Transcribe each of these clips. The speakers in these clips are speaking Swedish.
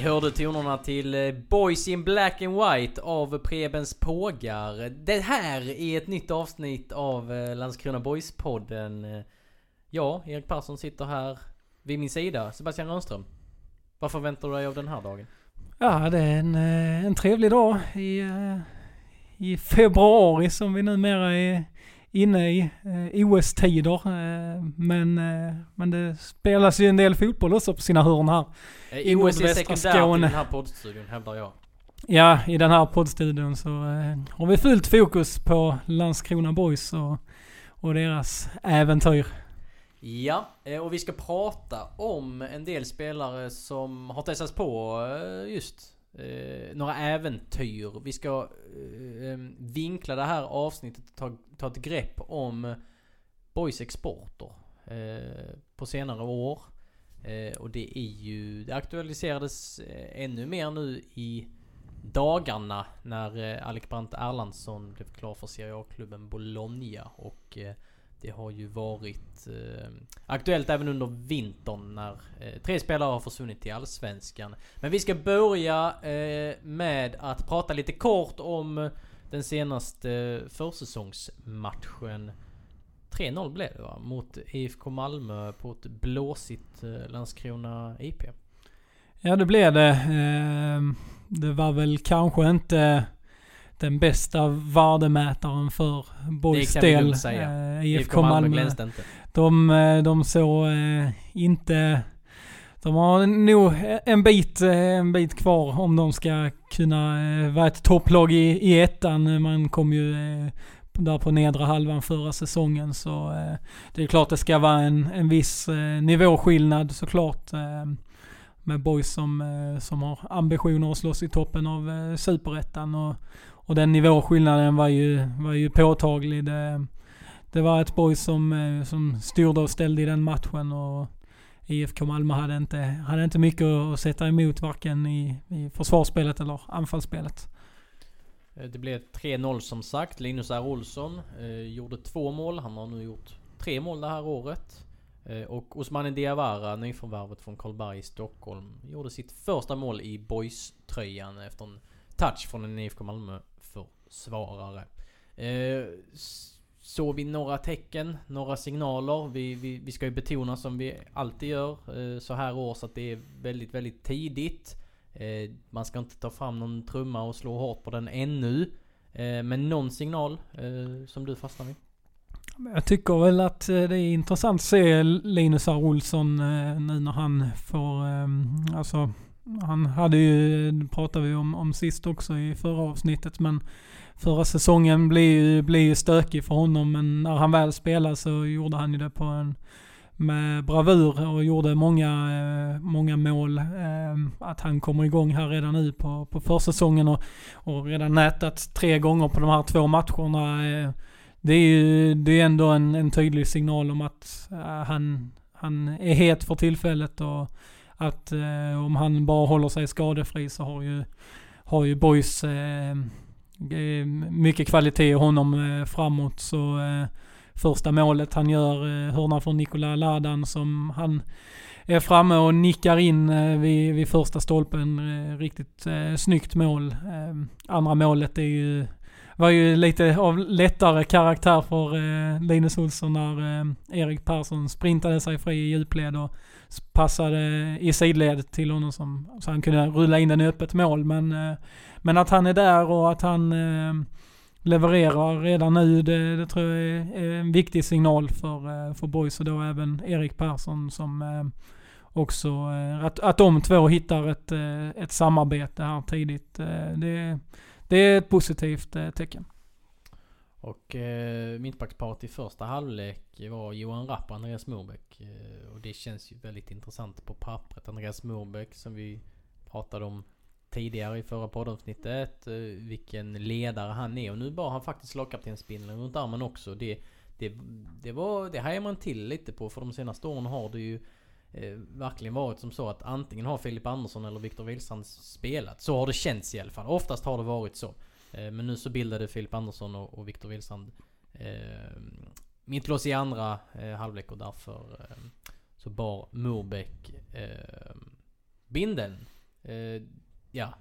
Ni hörde tonerna till eh, Boys in Black and White av Prebens Pågar. Det här är ett nytt avsnitt av eh, Landskrona Boys-podden. Eh, ja, Erik Persson sitter här vid min sida. Sebastian Rönnström. Vad förväntar du dig av den här dagen? Ja, det är en, en trevlig dag i, i februari som vi numera är inne i. eh, OS-tider. eh, Men, eh, men det spelas ju en del fotboll också på sina hörn här. I Eh, OS är nordvästra sekundärt i den här poddstudion, hävdar jag. Ja, i den här poddstudion så eh, har vi fullt fokus på Landskrona Boys och, och deras äventyr. Ja, eh, och vi ska prata om en del spelare som har testats på just eh, några äventyr. Vi ska eh, ehm, vinkla det här avsnittet och ta, ta ett grepp om Boys exporter eh, på senare år. Eh, och det är ju, det aktualiserades eh, ännu mer nu i dagarna när eh, Alec Brandt Erlandsson blev klar för Serie A-klubben Bologna och eh, det har ju varit eh, aktuellt även under vintern när eh, tre spelare har försvunnit till Allsvenskan. Men vi ska börja eh, med att prata lite kort om den senaste försäsongsmatchen. 3-0 blev det va? Mot IFK Malmö på ett blåsigt eh, Landskrona IP. Ja, det blev det. Eh, Det var väl kanske inte den bästa värdemätaren för Boys del. säga. Eh, IFK Malmö glänste inte. De, eh, de såg eh, inte... De har nog en bit, en bit kvar om de ska kunna eh, vara ett topplag i, i ettan. Man kom ju där på nedre halvan förra säsongen så eh, det är klart det ska vara en, en viss eh, nivåskillnad såklart. Eh, med boys som, eh, som har ambitioner att slåss i toppen av eh, superettan och, och den nivåskillnaden var ju, var ju påtaglig. Det, det var ett boys som, eh, som styrde och ställde i den matchen och IFK Malmö hade inte, hade inte mycket att sätta emot varken i, i försvarsspelet eller anfallsspelet. Eh, det blev 3-0 som sagt. Linus R. Olsson eh, gjorde två mål. Han har nu gjort tre mål det här året. Eh, och Osmani Diawara, nyförvärvet från Karlberg i Stockholm, gjorde sitt första mål i boys-tröjan efter en touch från en IFK Malmö Malmö-försvarare. Eh, såg vi några tecken, några signaler? Vi, vi, vi ska ju betona som vi alltid gör eh, så här års att det är väldigt, väldigt tidigt. Eh, man ska inte ta fram någon trumma och slå hårt på den ännu. Eh, men någon signal eh, som du fastnar vid? Jag tycker väl att eh, det är intressant att se Linus R. Olsson eh, nu när han får, eh, alltså han hade ju, det pratade vi om, om sist också i förra avsnittet, men förra säsongen blev ju, blev ju stökig för honom, men när han väl spelade så gjorde han ju det på en, med bravur och gjorde många, eh, många mål. Eh, att han kommer igång här redan nu på, på försäsongen och, och redan nätat tre gånger på de här två matcherna. Eh, det är ju det är ändå en, en tydlig signal om att han, han är het för tillfället och att eh, om han bara håller sig skadefri så har ju, har ju Boys eh, eh, mycket kvalitet i honom eh, framåt. Så eh, första målet han gör, eh, hörna från Nikola Ladan som han är framme och nickar in eh, vid, vid första stolpen. Eh, riktigt eh, snyggt mål. Eh, andra målet är ju var ju lite av lättare karaktär för eh, Linus Olsson när eh, Erik Persson sprintade sig fri i djupled och passade i sidled till honom som, så han kunde rulla in den i öppet mål. Men, eh, men att han är där och att han eh, levererar redan nu, det, det tror jag är, en viktig signal för, eh, för Boys och då även Erik Persson som också, att, att de två hittar ett, ett samarbete här tidigt. Det, det är ett positivt tecken. Och eh, mittbacksparet i första halvlek var Johan Rapp och Andreas Morbäck. Eh, och det känns ju väldigt intressant på pappret. Andreas Morbäck som vi pratade om tidigare i förra poddavsnittet. Eh, vilken ledare han är. Och nu bar han faktiskt lagkaptensbindeln runt armen också. Det, det, det, var, det hajar man till lite på. För de senaste åren har det ju eh, verkligen varit som så att antingen har Filip Andersson eller Viktor Wilstrand spelat. Så har det känts i alla fall. Oftast har det varit så. Eh, men nu så bildade Filip Andersson och, och Viktor Wilsand eh, mittlås i andra eh, halvlek och därför eh, så bar Murbeck eh, bindeln. Eh, ja,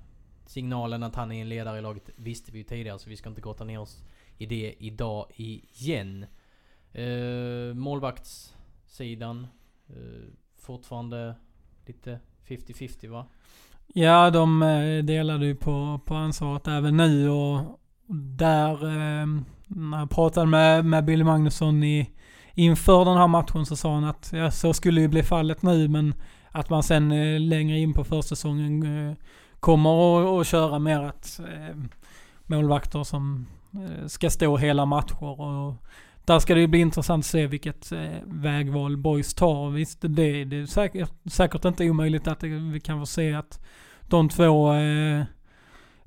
signalen att han är en ledare i laget visste vi ju tidigare så vi ska inte grotta ner oss i det idag igen. Eh, målvaktssidan. Eh, fortfarande lite 50-50 va? Ja, de eh, delade ju på, på ansvaret även nu och där, ehm, när jag pratade med, med Billy Magnusson i, inför den här matchen så sa han att ja, så skulle ju bli fallet nu men att man sen eh, längre in på försäsongen eh, kommer att köra mer att ehm, målvakter som ska stå hela matcher och där ska det ju bli intressant att se vilket eh, vägval Boys tar. Visst, det, det är säkert, säkert inte omöjligt att det, vi kan få se att de två, eh,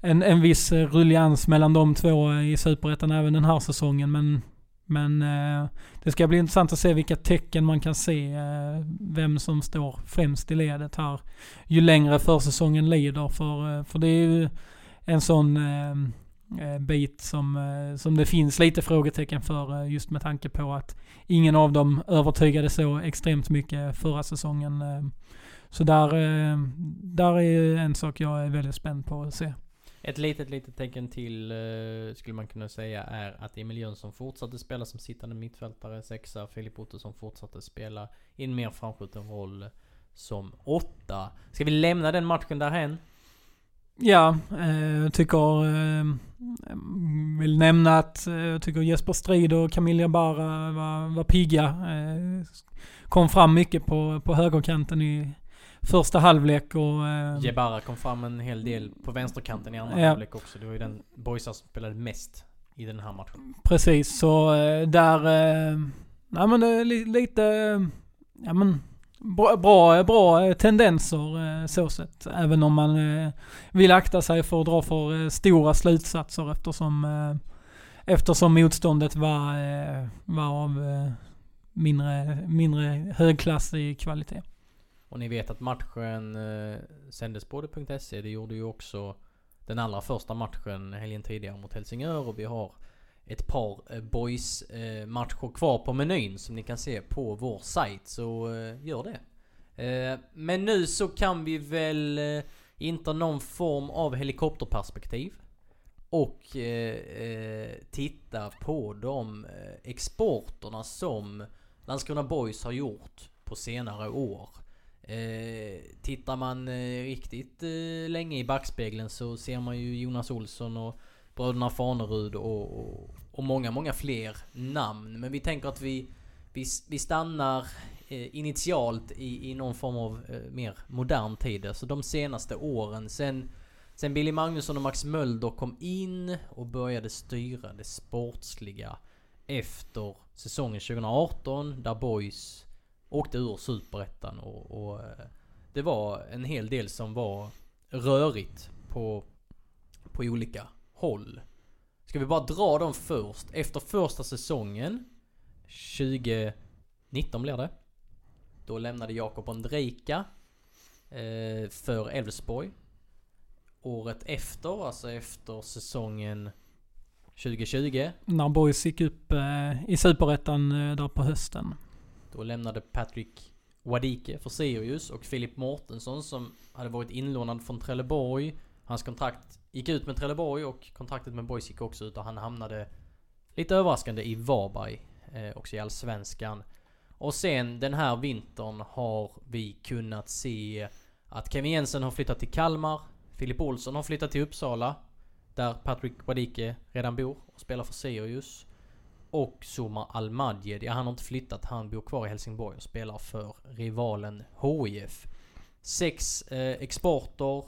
en, en viss rullians mellan de två i Superettan även den här säsongen. Men, men eh, det ska bli intressant att se vilka tecken man kan se, eh, vem som står främst i ledet här. Ju längre försäsongen lider, för, eh, för det är ju en sån eh, Eh, bit som, eh, som det finns lite frågetecken för eh, just med tanke på att ingen av dem övertygade så extremt mycket förra säsongen. Så där, där är en sak jag är väldigt spänd på att se. Ett litet, litet tecken till skulle man kunna säga är att Emil Jönsson fortsatte spela som sittande mittfältare, sexa. Filip Ottosson fortsatte spela i en mer framskjuten roll som åtta. Ska vi lämna den matchen därhen? Ja, jag eh, tycker... Eh, vill nämna att eh, jag tycker Jesper Strid och Camilla Barra var, var pigga. Eh, kom fram mycket på, på högerkanten i första halvlek och... Eh, Jebara kom fram en hel del på vänsterkanten i andra ja. halvlek också. Det var ju den boysar som spelade mest i den här matchen. Precis, så eh, där... Eh, nej men det är lite... Ja men bra, bra, bra eh, tendenser eh, så sett. Även om man eh, vill akta sig för att dra för stora slutsatser eftersom, eftersom motståndet var, var av mindre, mindre högklassig kvalitet. Och ni vet att matchen sändes på det.se. Det gjorde ju också den allra första matchen helgen tidigare mot Helsingör och vi har ett par eh, boys eh, matcher kvar på menyn som ni kan se på vår sajt. Så eh, gör det. Men nu så kan vi väl inta någon form av helikopterperspektiv. Och titta på de exporterna som Landskrona Boys har gjort på senare år. tittar man riktigt länge i backspegeln så ser man ju Jonas Olsson och Bröderna Fanerud och, och, och, många, många fler namn. Men vi tänker att vi, vi, vi stannar eh, initialt i, i någon form av eh, mer modern tid. Alltså de senaste åren. Sen, sen Billy Magnusson och Max Mölder kom in och började styra det sportsliga efter säsongen 2018 där Boys åkte ur Superettan och, och eh, det var en hel del som var rörigt på, på olika håll. Ska vi bara dra dem först? Efter första säsongen 2019 blir det. Då lämnade Jakob Ondrejka eh, för Elfsborg. Året efter, alltså efter säsongen 2020. När Boys gick upp eh, i Superettan eh, där på hösten. Då lämnade Patrick Wadike för Sirius och Filip Mårtensson som hade varit inlånad från Trelleborg. Hans kontrakt Gick ut med Trelleborg och kontraktet med Boys gick också ut och han hamnade lite överraskande i Varberg. Eh, också i Allsvenskan. Och sen den här vintern har vi kunnat se att Kevin Jensen har flyttat till Kalmar. Filip Olsson har flyttat till Uppsala. Där Patrick Wadike redan bor och spelar för Sirius. Och Soma Almadjed, ja han har inte flyttat, han bor kvar i Helsingborg och spelar för rivalen HIF. Sex eh, exporter.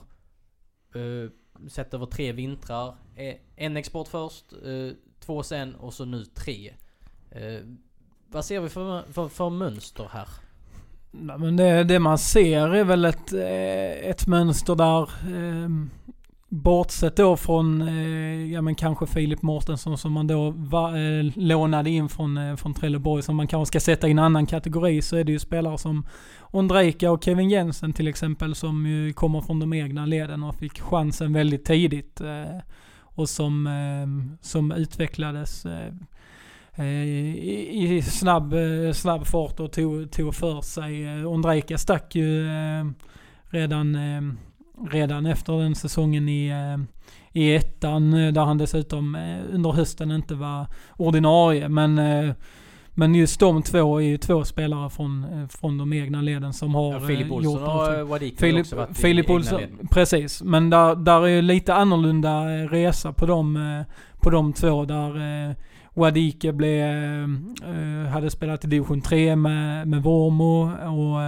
Eh, sett över tre vintrar. Eh, en export först, eh, två sen och så nu tre. Eh, vad ser vi för, för, för mönster här? Nej, men det, det man ser är väl ett, ett mönster där ehm, Bortsett då från, eh, ja men kanske Filip Mårtensson som man då va, eh, lånade in från, eh, från Trelleborg som man kanske ska sätta i en annan kategori så är det ju spelare som Ondrejka och Kevin Jensen till exempel som ju kommer från de egna leden och fick chansen väldigt tidigt. Eh, och som, eh, som utvecklades eh, eh i, i snabb, eh, snabb fart och tog, tog för sig. Eh, Ondrejka stack ju redan redan efter den säsongen i, eh, i ettan eh, där han dessutom eh, under hösten inte var ordinarie. Men, men just de två är ju två spelare från, från de egna leden som har ja, Filip Olsson och Wadik har också varit Filip Olsson, Precis, men där, där är lite annorlunda resa på de, på de två. Där Wadike blev, hade spelat i division 3 med, med Vormo och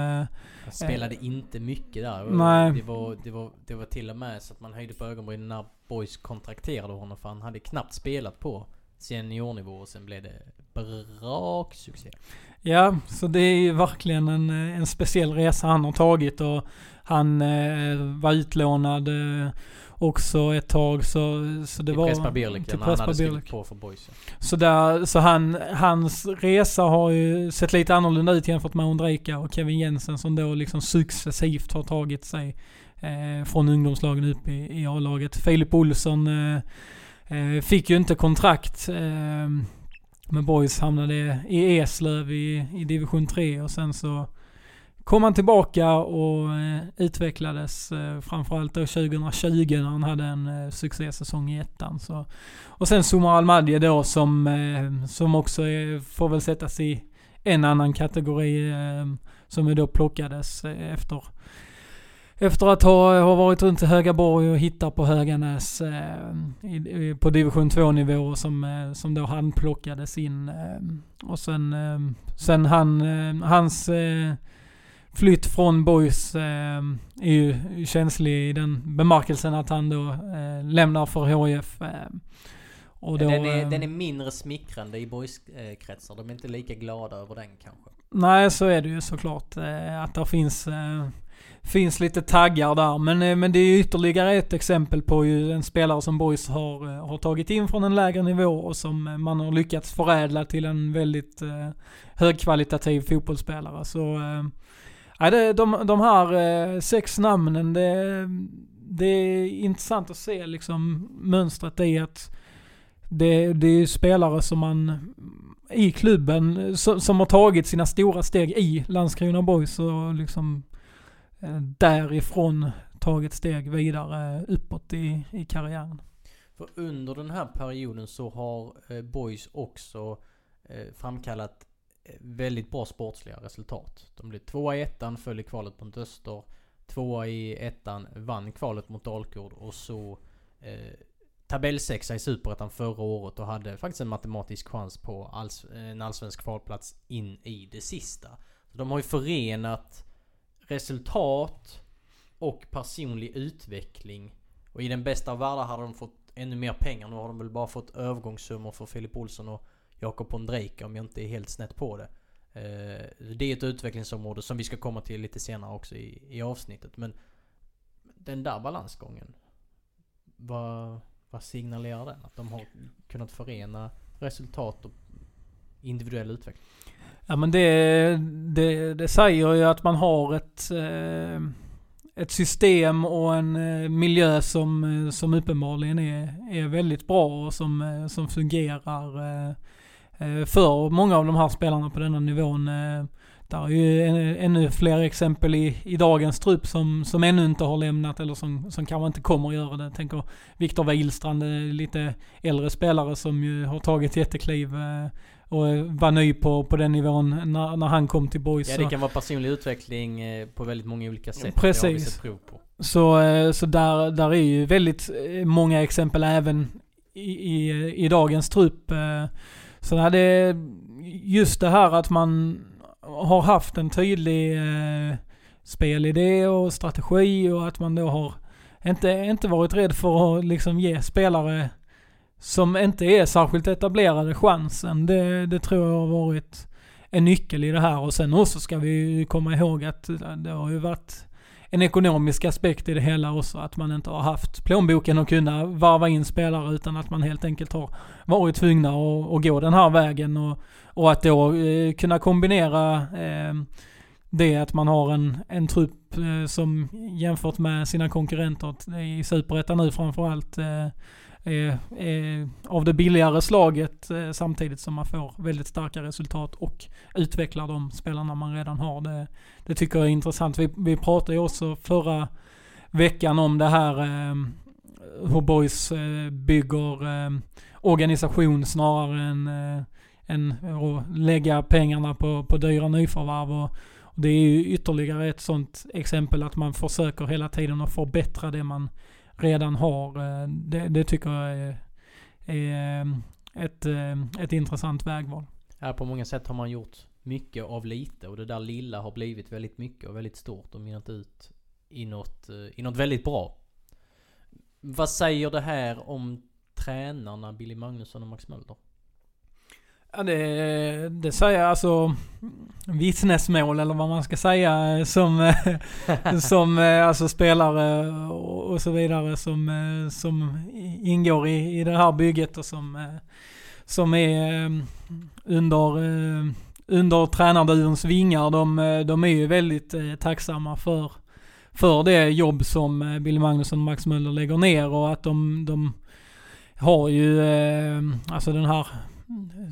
han spelade eh, inte mycket där. Nej. Det var, det, var, det var till och med så att man höjde på ögonbrynen när Boys kontrakterade honom. För han hade knappt spelat på seniornivå och sen blev det braksuccé. Ja, så det är ju verkligen en, en speciell resa han har tagit och han eh, var utlånad eh, också ett tag. Så, så det till var... Prespa Birlik, till han hade på för boys. Så, där, så han, hans resa har ju sett lite annorlunda ut jämfört med Ondrejka och Kevin Jensen som då liksom successivt har tagit sig eh, från ungdomslagen upp i, i A-laget. Filip Olsson eh, eh, fick ju inte kontrakt eh, med Boys, hamnade i Eslöv i, i division 3 och sen så kom han tillbaka och eh, utvecklades eh, framförallt då 2020 när han hade en eh, succésäsong i ettan. Så. Och sen Sumar Almadje då som, eh, som också är, får väl sättas i en annan kategori eh, som då plockades eh, efter efter att ha, ha varit runt i Högaborg och hittat på Höganäs eh, i, på division 2 nivå som, eh, som då han plockades in. Eh, och sen, eh, sen han, eh, hans eh, flytt från Boys eh, är ju känslig i den bemärkelsen att han då eh, lämnar för HIF. Eh, och då, den, är, eh, den är mindre smickrande i Boys-kretsar. De är inte lika glada över den kanske. Nej, så är det ju såklart. Eh, att det finns, eh, finns lite taggar där. Men, men det är ytterligare ett exempel på ju en spelare som Boys har, har tagit in från en lägre nivå och som man har lyckats förädla till en väldigt högkvalitativ fotbollsspelare. Så Ja, det, de, de här eh, sex namnen, det, det är intressant att se liksom mönstret i att det, det är spelare som man i klubben som, som har tagit sina stora steg i Landskrona Boys och liksom eh, därifrån tagit steg vidare uppåt i, i karriären. För under den här perioden så har eh, Boys också eh, framkallat väldigt bra sportsliga resultat. De blev tvåa i ettan, föll i kvalet mot Öster. Tvåa i ettan, vann kvalet mot Dalkurd och så eh, tabellsexa i Superettan förra året och hade faktiskt en matematisk chans på alls, en allsvensk kvalplats in i det sista. Så de har ju förenat resultat och personlig utveckling. Och i den bästa av världar hade de fått ännu mer pengar. Nu har de väl bara fått övergångssummor för Filip Olsson och Jakob Ondrejka om jag inte är helt snett på det. Eh, det är ett utvecklingsområde som vi ska komma till lite senare också i, i avsnittet. Men den där balansgången. Vad, vad signalerar den? Att de har kunnat förena resultat och individuell utveckling? Ja men det, det, det säger ju att man har ett, eh, ett system och en eh, miljö som, som uppenbarligen är, är väldigt bra och som, som fungerar för många av de här spelarna på denna nivån. Eh, där är ju ännu fler exempel i, i dagens trupp som, som ännu inte har lämnat eller som, som kanske inte kommer att göra det. Jag tänker Viktor Wihlstrand, lite äldre spelare som ju har tagit jättekliv eh, och var ny på, på den nivån när, när han kom till Boys. Ja det kan vara personlig utveckling på väldigt många olika sätt. Precis. Det har vi sett prov på. Så, så där, där är ju väldigt många exempel även i, i, i dagens trupp. Så det, just det här att man har haft en tydlig eh, spelidé och strategi och att man då har inte, inte varit rädd för att liksom ge spelare som inte är särskilt etablerade chansen. Det, det tror jag har varit en nyckel i det här. Och sen också ska vi komma ihåg att det har ju varit en ekonomisk aspekt i det hela också. Att man inte har haft plånboken att kunna varva in spelare utan att man helt enkelt har varit tvungna att, att gå den här vägen. Och, och att då eh, kunna kombinera eh, det att man har en, en trupp eh, som jämfört med sina konkurrenter i Superettan nu framförallt eh, Eh, eh, av det billigare slaget eh, samtidigt som man får väldigt starka resultat och utvecklar de spelarna man redan har. Det, det tycker jag är intressant. Vi, vi pratade ju också förra veckan om det här eh, hur Boys eh, bygger eh, organisation snarare än, eh, än att lägga pengarna på, på dyra nyförvärv. Och, och det är ju ytterligare ett sånt exempel att man försöker hela tiden att förbättra det man redan har. Eh, det, det tycker jag är, är eh, ett, eh, ett intressant vägval. Ja, på många sätt har man gjort mycket av lite och det där lilla har blivit väldigt mycket och väldigt stort och mynnat ut i något, i något väldigt bra. Vad säger det här om tränarna Billy Magnusson och Max Mölder? Ja, det, det säger alltså vittnesmål eller vad man ska säga som, som alltså spelare och så vidare som, som ingår i, i det här bygget och som, som är under, under tränarduons vingar. De, de är ju väldigt tacksamma för, för det jobb som Billy Magnusson och Max Möller lägger ner och att de, de har ju alltså den här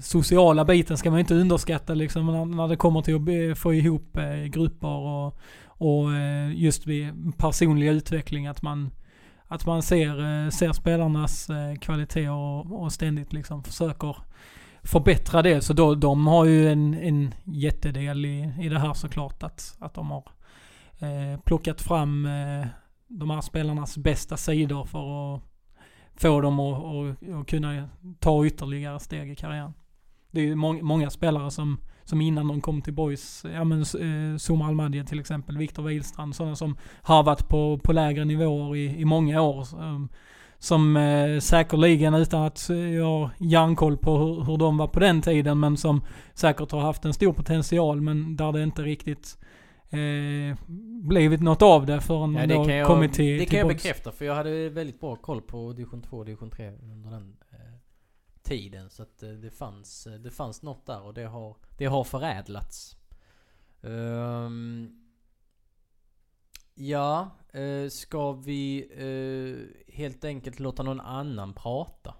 sociala biten ska man inte underskatta liksom när, när det kommer till att få ihop eh, grupper och, och eh, just vid personlig utveckling att man att man ser, eh, ser spelarnas kvalitet och, och ständigt liksom försöker förbättra det. Så då, de har ju en, en jättedel i, i det här såklart. Att, att de har eh, plockat fram eh, de här spelarnas bästa sidor för att få dem att, att, att kunna ta ytterligare steg i karriären. Det är ju må många spelare som, som innan de kom till Boys, ja men eh, Zuma Almadie till exempel, Viktor Wihlstrand, sådana som har varit på, på lägre nivåer i, i många år. Eh, som eh, säkerligen, utan att jag har järnkoll på hur, hur de var på den tiden, men som säkert har haft en stor potential, men där det inte riktigt eh, blivit något av det förrän ja, man då kommit till Det kan jag bekräfta för jag hade väldigt bra koll på division 2 och division 3 under den eh, tiden. Så att eh, det fanns, det fanns något där och det har, det har förädlats. Um, ja, uh, ska vi uh, helt enkelt låta någon annan prata?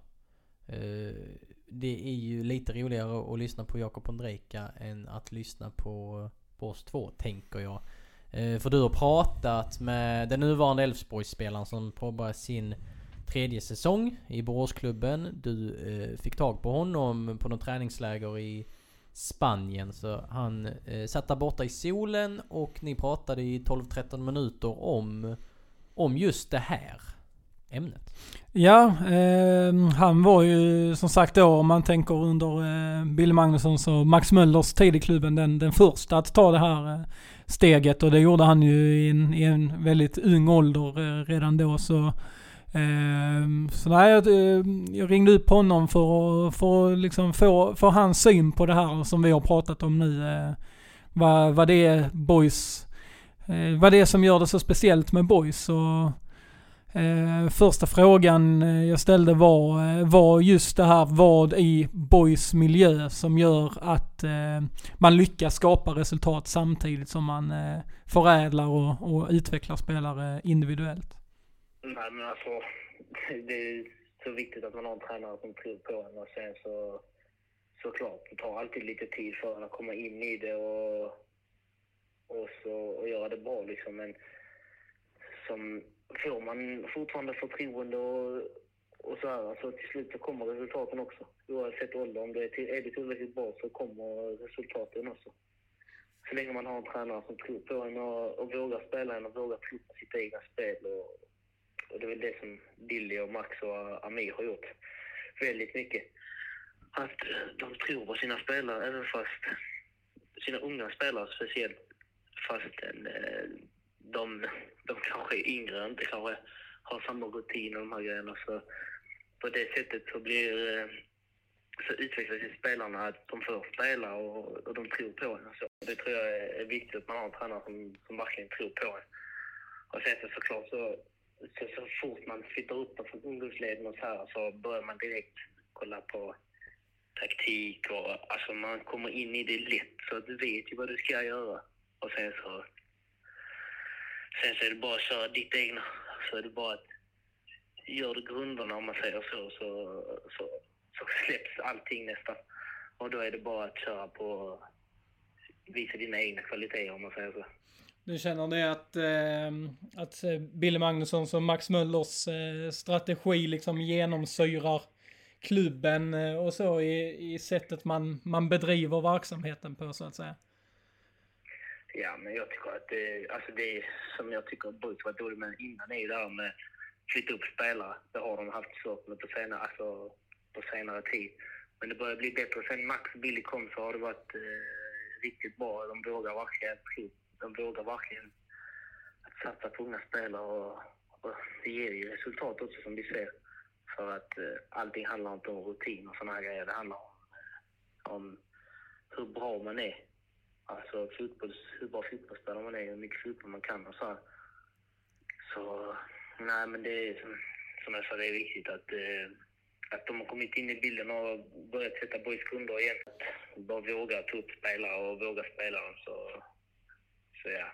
Det är ju lite roligare att lyssna på Jakob Ondrejka än att lyssna på på oss två, tänker jag. Eh, för du har pratat med den nuvarande Elfsborgsspelaren som påbörjar sin tredje säsong i Boråsklubben. Du eh, fick tag på honom på något träningsläger i Spanien. Så han eh, satt där borta i solen och ni pratade i 12-13 minuter om, om just det här ämnet. Ja, eh, han var ju som sagt då om man tänker under eh, Bill Magnussons och Max Möllers tid i klubben den, den första att ta det här eh, steget och det gjorde han ju i en, i en väldigt ung ålder eh, redan då så ehm, så nej, jag, eh, jag ringde upp honom för att, för att liksom få, få hans syn på det här som vi har pratat om nu. Eh, vad, vad det är boys, eh, vad det är som gör det så speciellt med boys. Och, Eh, första frågan eh, jag ställde var, eh, var just det här vad i Boys miljö som gör att eh, man lyckas skapa resultat samtidigt som man eh, förädlar och, och utvecklar spelare individuellt. Nej men alltså, det är så viktigt att man har en tränare som tror på en och sen så såklart, det tar alltid lite tid för en att komma in i det och, och, så, och göra det bra liksom. Men som får man fortfarande förtroende och, och så här, alltså till slut så kommer resultaten också. Oavsett ålder, om det är, till, är det tillräckligt bra så kommer resultaten också. Så länge man har en tränare som tror på en och, och vågar spela en och vågar tro på sitt egna spel. Och, och det är väl det som Dilly och Max och Amir har gjort väldigt mycket. Att de tror på sina spelare, även fast sina unga spelare speciellt, fastän eh, de, de kanske är yngre, inte kanske har samma rutin och de här grejerna. Så på det sättet så blir eh, så utvecklas ju spelarna att de får spela och, och de tror på en. Så det tror jag är viktigt att man har en tränare som, som verkligen tror på en. Och sen så såklart så, så, så fort man flyttar upp från ungdomsleden och så här så börjar man direkt kolla på taktik och alltså man kommer in i det lätt så du vet ju vad du ska göra. Och sen så, sen så är det bara att köra ditt egna. Så är det bara att gör du grunderna om man säger så, så, så, så släpps allting nästan. Och då är det bara att köra på, visa dina egna kvaliteter om man säger så. Du känner det att, eh, att eh, Billy Magnussons och Max Möllers eh, strategi liksom genomsyrar klubben eh, och så i, i sättet man, man bedriver verksamheten på så att säga? Ja, men jag tycker att det, alltså det som jag tycker brukar vara dåligt med innan är ju det här med flytta upp spelare. Det har de haft svårt med på senare, alltså, på senare tid. Men det börjar bli bättre. Sen Max och Billy kom så har det varit eh, riktigt bra. De vågar verkligen, de vågar verkligen att satsa på unga spelare och, och det ger ju resultat också som vi ser. För att eh, allting handlar inte om rutin och sådana här grejer. Det handlar om, eh, om hur bra man är. Alltså fotbolls, hur bra fotbollsspelare man är, hur mycket fotboll man kan och så här. Så nej, men det är som, som jag sa, det är viktigt att, eh, att de har kommit in i bilden och börjat sätta boys grunder igen. Att bara våga ta upp spelare och våga spela dem så, så ja.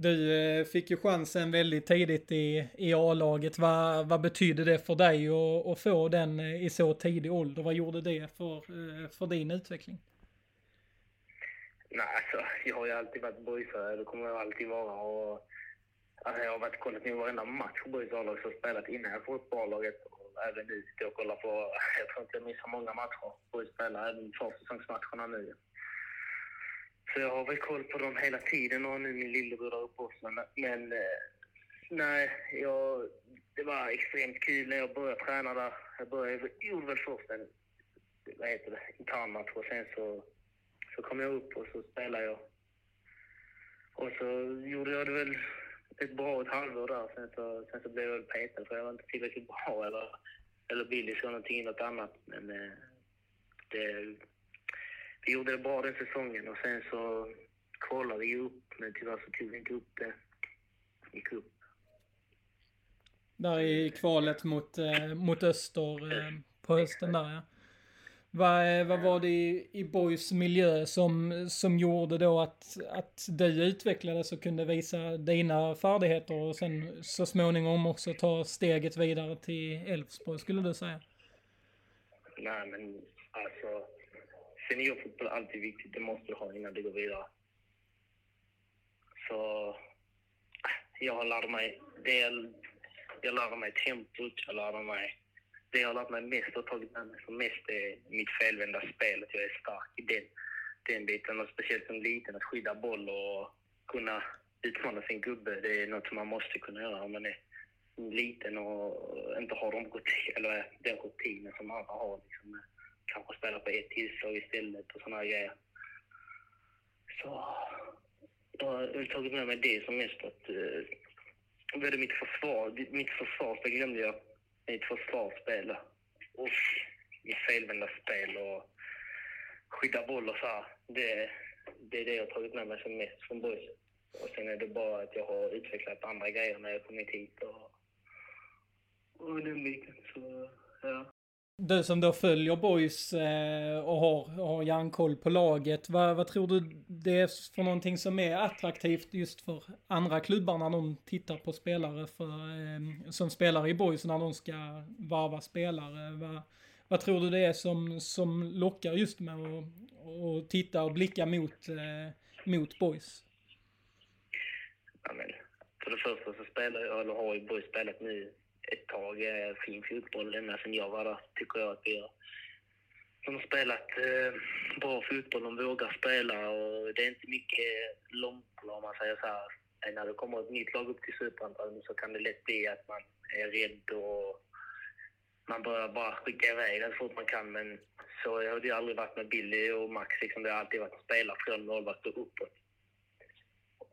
Du eh, fick ju chansen väldigt tidigt i, i A-laget. Vad, vad betydde det för dig att, att få den eh, i så tidig ålder? Vad gjorde det för, eh, för din utveckling? Nej, alltså, jag har ju alltid varit boysare. Det kommer jag alltid vara. Och, alltså, jag har varit kollat in varenda match på boys A-lag som spelat innan jag fått upp A-laget. Även nu ska jag kolla på, jag tror inte jag missar många matcher. Boys spelar även försäsongsmatcherna nu. Så jag har väl koll på dem hela tiden och nu min lillebror där uppe också. Men eh, nej, jag, det var extremt kul när jag började träna där. Jag började, gjorde väl först en vad heter det, internmatch och sen så, så kom jag upp och så spelade jag. Och så gjorde jag det väl ett bra ett halvår där. Sen så, sen så blev jag väl petad för jag var inte tillräckligt bra eller, eller Billy eller någonting något annat. Men eh, det, vi gjorde det bra den säsongen och sen så kvalade vi upp, men tyvärr så tog vi inte upp det Gick upp. Där i kvalet mot, eh, mot Öster eh, på hösten där ja. Vad, vad var det i, i Boys miljö som, som gjorde då att, att du utvecklades och kunde visa dina färdigheter och sen så småningom också ta steget vidare till Elfsborg skulle du säga? Nej men alltså seniorfotboll är alltid viktigt. Det måste du ha innan du går vidare. Så jag har lärt mig, det jag, jag lärde mig tempot, jag lärde mig det jag har lärt mig mest och tagit med mig som mest är mitt felvända spel. Att jag är stark i den, den biten. Och speciellt som liten, att skydda boll och kunna utmana sin gubbe. Det är något som man måste kunna göra om man är liten och inte har de rutin, eller eh, den rutinen som andra har. Liksom, eh, kanske spela på ett tillslag istället och sådana grejer. Så jag har tagit med mig det som mest att... Eh, uh, vad är det mitt försvar? Mitt glömde jag mitt försvarsspel. Och mitt felvända spel och skydda boll och så här. Det, det är det jag har tagit med mig som mest från boys. Och sen är det bara att jag har utvecklat andra grejer när jag kommit hit och, och den biten. Så, ja. Du som då följer Boys eh, och har, har järnkoll på laget. Vad, vad tror du det är för någonting som är attraktivt just för andra klubbar när de tittar på spelare för, eh, som spelar i Boys när de ska varva spelare? Vad, vad tror du det är som, som lockar just med att och titta och blicka mot, eh, mot Boys? Ja, men, för det första så spelar jag, eller har ju Boys spelat nu ett tag eh, fin fotboll ända sedan jag var där, tycker jag att vi har. De har spelat eh, bra fotboll, de vågar spela och det är inte mycket långboll om man säger så här. När det kommer ett nytt lag upp till Superettan så kan det lätt bli att man är rädd och man börjar bara skicka iväg den så fort man kan. Men så har det aldrig varit med Billy och Max. Liksom. Det har alltid varit att spela från målvakt och uppåt.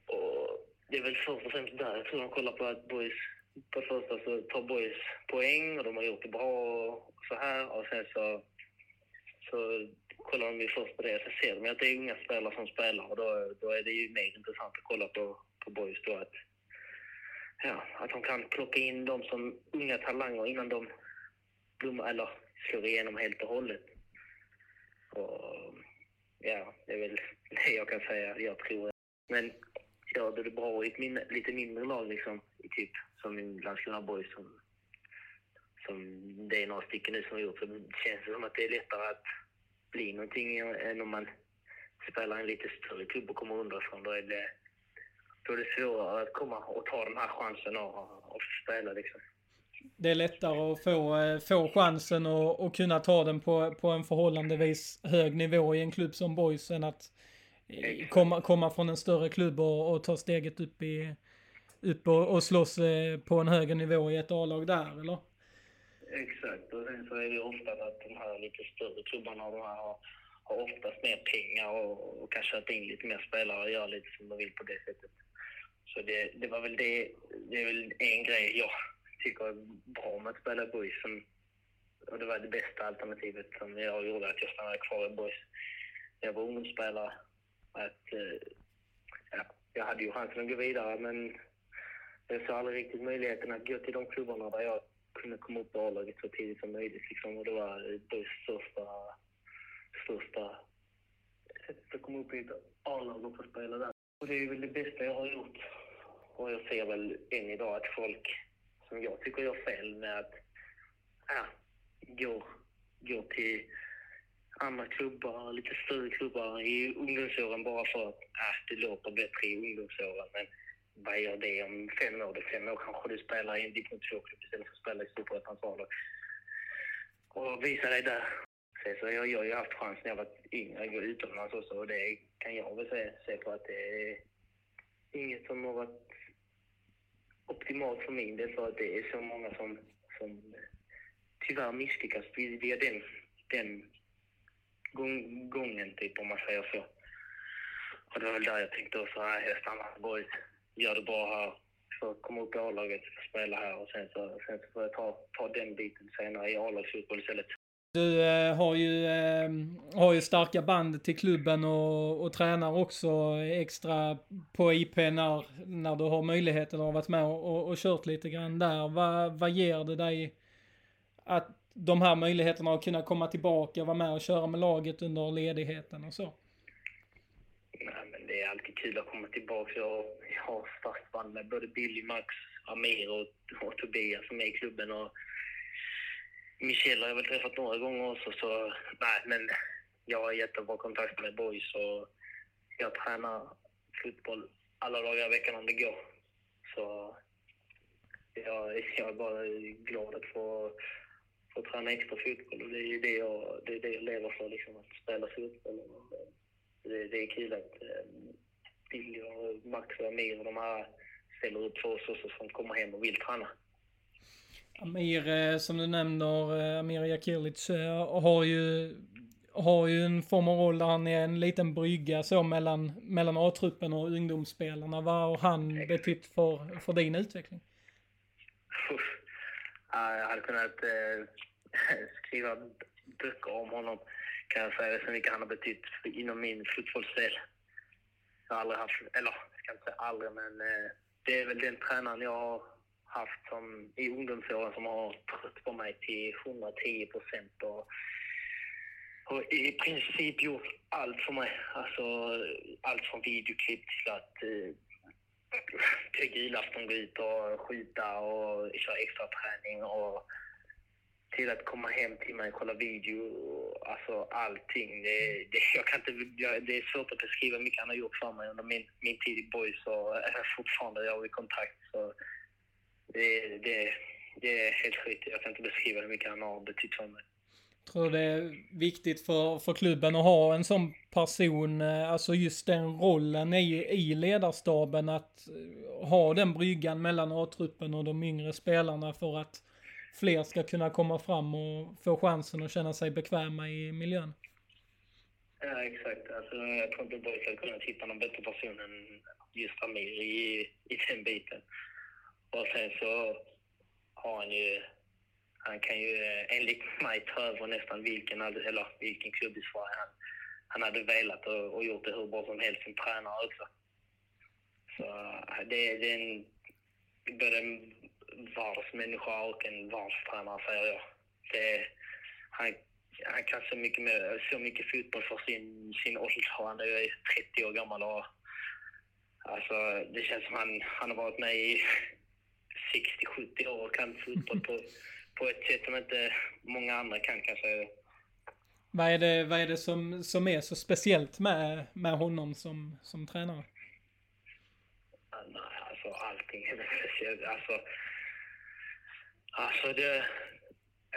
Och det är väl först och främst där jag tror de kollar på att boys på första så tar Boys poäng och de har gjort det bra och så här. Och sen så, så kollar de ju först på det. Så ser de att det är unga spelare som spelar och då, då är det ju mer intressant att kolla på, på Boys då. Att, ja, att de kan plocka in dem som unga talanger innan de blommar, eller slår igenom helt och hållet. Och, ja, det är väl det jag kan säga. Jag tror. Men gör ja, det bra i ett min, lite mindre lag liksom, i typ som i Landskrona Boys som, som det är några stycken nu som har gjort, så känns det som att det är lättare att bli någonting än om man spelar i en lite större klubb och kommer underifrån. Då är det, då är det svårare att komma och ta den här chansen och, och spela liksom. Det är lättare att få, eh, få chansen och, och kunna ta den på, på en förhållandevis hög nivå i en klubb som Boys än att eh, komma, komma från en större klubb och, och ta steget upp, i, upp och, och slåss eh, på en högre nivå i ett A-lag där, eller? Exakt, och sen så är det ofta att de här lite större klubbarna de här har, har oftast mer pengar och, och kan köpa in lite mer spelare och göra lite som de vill på det sättet. Så det, det var väl det, det är väl en grej jag tycker är bra med att spela i och det var det bästa alternativet som jag gjorde, att jag stannade kvar i Boys. Jag var ungdomsspelare. Att, eh, ja, jag hade ju chansen att gå vidare, men jag såg aldrig riktigt möjligheten att gå till de klubbarna där jag kunde komma upp i A-laget så tidigt som möjligt. Liksom. Och det var eh, det största, största sättet att komma upp i ett A-lag och få spela där. Och det är väl det bästa jag har gjort. Och jag ser väl än idag att folk som jag tycker gör fel med att ja, gå, gå till andra klubbar, lite större klubbar i ungdomsåren bara för att äh, det låter bättre i ungdomsåren. Men vad gör det om fem år? Det fem år kanske du spelar i en division 2-klubb istället för att spela i Superettans A-lag. Och visa dig där. Så jag, jag har ju haft chans när jag var yngre att gå utomlands också och det kan jag väl se, se på att det är inget som har varit optimalt för min del för att det är så många som, som tyvärr misslyckas via den, den gång, gången, typ, om man säger så. Och det var väl där jag tänkte också, nej, jag stannar boys, gör det bra här, för att komma upp i A-laget, spela här och sen så, sen så får jag ta, ta den biten senare i A-lagsfotboll istället. Du eh, har, ju, eh, har ju starka band till klubben och, och tränar också extra på IP när, när du har möjligheten att ha varit med och, och, och kört lite grann där. Vad, vad ger det dig att de här möjligheterna att kunna komma tillbaka och vara med och köra med laget under ledigheten och så? Nej, men det är alltid kul att komma tillbaka. Jag, jag har starkt band med både Billy, Max, Amir och, och Tobias som är i klubben. Och, Michel har jag väl träffat några gånger också, så nej, men jag har jättebra kontakt med boys och jag tränar fotboll alla dagar i veckan om det går. Så jag, jag är bara glad att få, få träna extra fotboll och det är det jag, det är det jag lever för, liksom, att spela fotboll. Det, det är kul att eh, Billy och Max och Amir och de här ställer upp för oss också som kommer hem och vill träna. Amir, eh, som du nämner, eh, Amir Jakilic eh, har ju, har ju en form av roll där han är en liten brygga så mellan, mellan A-truppen och ungdomsspelarna. Vad har han betytt för, för din utveckling? Jag hade kunnat eh, skriva böcker om honom, kan jag säga, så mycket han har betytt inom min fotbollsdel. Jag har aldrig haft, eller jag ska inte säga aldrig, men eh, det är väl den tränaren jag har haft som, i ungdomsåren som har trött på mig till 110 procent och har i princip gjort allt för mig. Alltså allt från videoklipp till att eh, till julafton gå ut och skjuta och köra extra träning och till att komma hem till mig och kolla video. Alltså allting. Det, det, jag kan inte, det är svårt att beskriva hur mycket han har gjort för mig under min, min tid i Boys och fortfarande jag har i kontakt. Så det, det, det är helt skit. Jag kan inte beskriva hur mycket han har betytt för mig. Tror det är viktigt för, för klubben att ha en sån person, eh, alltså just den rollen i, i ledarstaben att eh, ha den bryggan mellan A-truppen och de yngre spelarna för att fler ska kunna komma fram och få chansen att känna sig bekväma i miljön. Ja, exakt. Alltså, jag tror inte Boys hade kunnat hitta någon bättre person än just Amir i, i den biten. Och sen så har han ju, han kan ju enligt mig ta över nästan vilken, eller vilken klubb i Sverige han, han hade velat och, och gjort det hur bra som helst som tränare också. Så det, det är en, både en världsmänniska och en världstränare säger jag. Det, han, han kan så mycket, mer, så mycket fotboll för sin, sin ålder. Han är ju 30 år gammal och alltså, det känns som han, han har varit med i 60-70 år och kan fotboll på, på ett sätt som inte många andra kan kanske. Vad är det, vad är det som, som är så speciellt med, med honom som, som tränare? Nej, alltså allting är speciellt. Alltså, alltså det,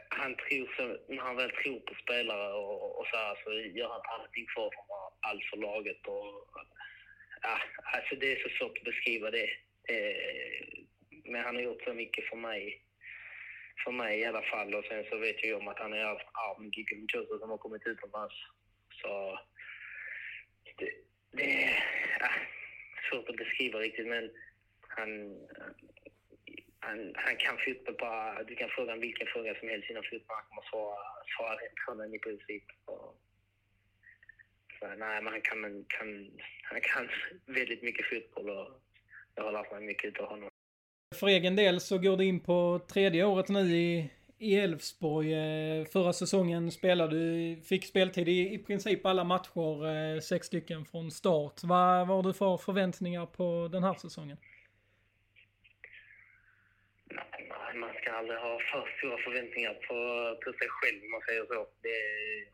han tror så, när han väl tror på spelare och, och så här, så gör han allting för dem, allt för laget. Och, ja, alltså det är så svårt att beskriva det. Eh, Men han har gjort så mycket för mig. För mig i alla fall. Och sen så vet jag ju om att han är arv med Gigi Minchoso som har kommit utomlands. Så det, det är ja, svårt att beskriva riktigt men han, han, han kan fotboll bara... Du kan fråga vilken fråga som helst inom fotboll. Han kommer svara, svara rätt på den i princip. Och, så, nej, men han kan, kan, han kan väldigt mycket fotboll och jag har lärt mig mycket av honom. För egen del så går du in på tredje året nu i i Elfsborg. Eh, förra säsongen spelade du, fick speltid i, i princip alla matcher, eh, sex stycken från start. Vad, vad har du för förväntningar på den här säsongen? Nej, man ska aldrig ha för stora förväntningar på, på sig själv om man säger så. Det,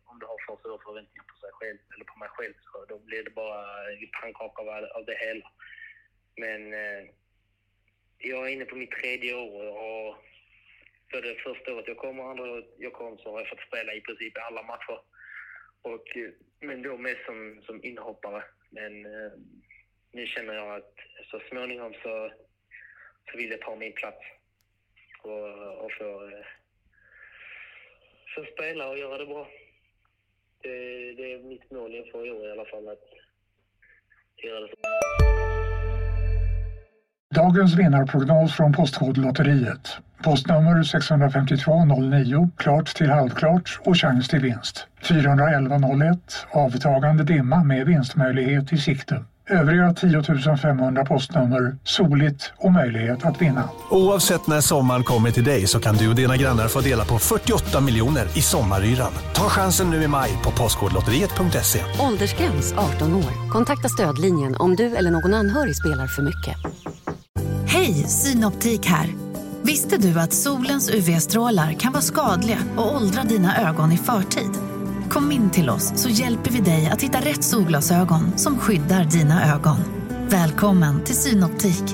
om du har för stora förväntningar på sig själv, eller på mig själv, så då blir det bara pannkaka av, av det hela. Men eh, jag är inne på mitt tredje år och både första året jag kom och andra året jag kom så har jag fått spela i princip alla matcher. Och, eh, men då mest som, som inhoppare. Men eh, nu känner jag att så småningom så, så vill jag ta min plats och, och få, få eh, spela och göra det bra. Det, det är mitt mål inför i år i alla fall, att göra det så. Dagens vinnarprognos från Postkodlotteriet. Postnummer 65209, klart till halvklart och chans till vinst. 41101, avtagande dimma med vinstmöjlighet i sikte. Övriga 10 500 postnummer soligt och möjlighet att vinna. Oavsett när sommaren kommer till dig så kan du och dina grannar få dela på 48 miljoner i sommaryran. Ta chansen nu i maj på Postkodlotteriet.se. Åldersgräns 18 år. Kontakta stödlinjen om du eller någon anhörig spelar för mycket. Hej, Synoptik här. Visste du att solens UV-strålar kan vara skadliga och åldra dina ögon i förtid? Kom in till oss så hjälper vi dig att hitta rätt solglasögon som skyddar dina ögon. Välkommen till Synoptik.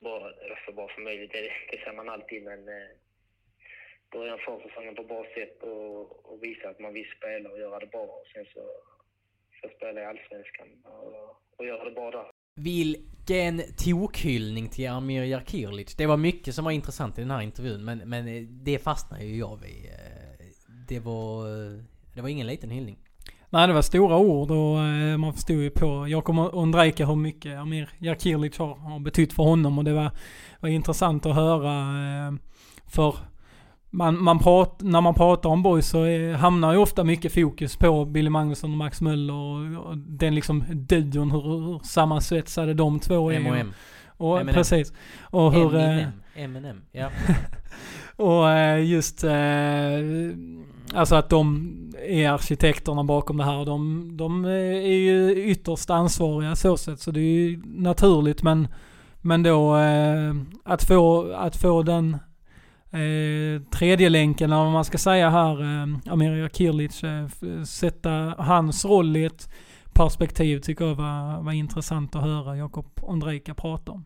Bara, så bra som möjligt, det, det säger man alltid, men eh, börja försäsongen på bra sätt och, och visa att man vill spela och göra det bra. Och sen så, så spela i Allsvenskan och, och göra det bra där. Vilken tokhyllning till Amir Jakirlic. Det var mycket som var intressant i den här intervjun men, men det fastnar ju jag vid. Det var, det var ingen liten hyllning. Nej, det var stora ord och eh, man förstod ju på Jakob Ondrejka hur mycket Amir Jakirlic har, har betytt för honom och det var, var intressant att höra. Eh, för man, man prat, när man pratar om boys så är, hamnar ju ofta mycket fokus på Billy Magnusson och Max Möller och, och den liksom duon, hur, hur sammansvetsade de två är. M&M. Och, M&M. precis. Och hur... eh, Eminem. Eminem. Ja. och eh, just eh, alltså att de är arkitekterna bakom det här. De, de är ju ytterst ansvariga så sätt så det är ju naturligt men, men då eh, att, få, att få den eh, tredje länken eller vad man ska säga här, eh, Amir Kirlic, eh, sätta hans roll i ett perspektiv tycker jag var, var intressant att höra Jakob Ondrejka prata om.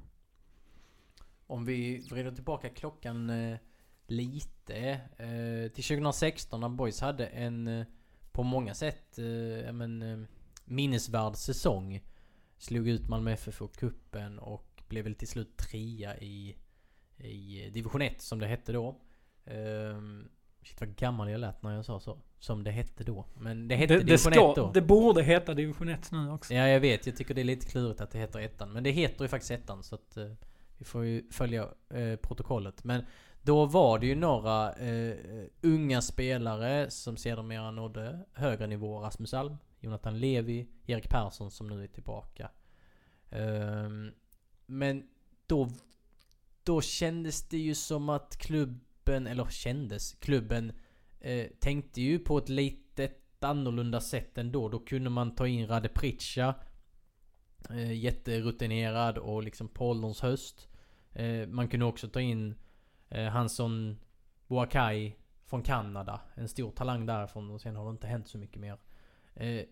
Om vi vrider tillbaka klockan eh, lite eh, till 2016 när Boys hade en eh, på många sätt eh, men, minnesvärd säsong. Slog ut Malmö FF och kuppen och blev väl till slut trea i, i division 1 som det hette då. Ehm, Shit vad gammal jag lät när jag sa så. Som det hette då. Men det hette Det, det, division 1 ska, då. det borde heta division 1 nu också. Ja jag vet, jag tycker det är lite klurigt att det heter ettan. Men det heter ju faktiskt ettan så att eh, vi får ju följa eh, protokollet. Men då var det ju några eh, unga spelare som sedermera nådde högre nivå. Rasmus Alm, Jonathan Levi, Erik Persson som nu är tillbaka. Eh, men då, då kändes det ju som att klubben, eller kändes, klubben eh, tänkte ju på ett lite annorlunda sätt ändå. Då kunde man ta in Rade Pritcha. Eh, jätterutinerad och liksom på ålderns höst. Eh, man kunde också ta in eh, Hanson Boakai från Kanada. En stor talang därifrån och sen har det inte hänt så mycket mer. Eh,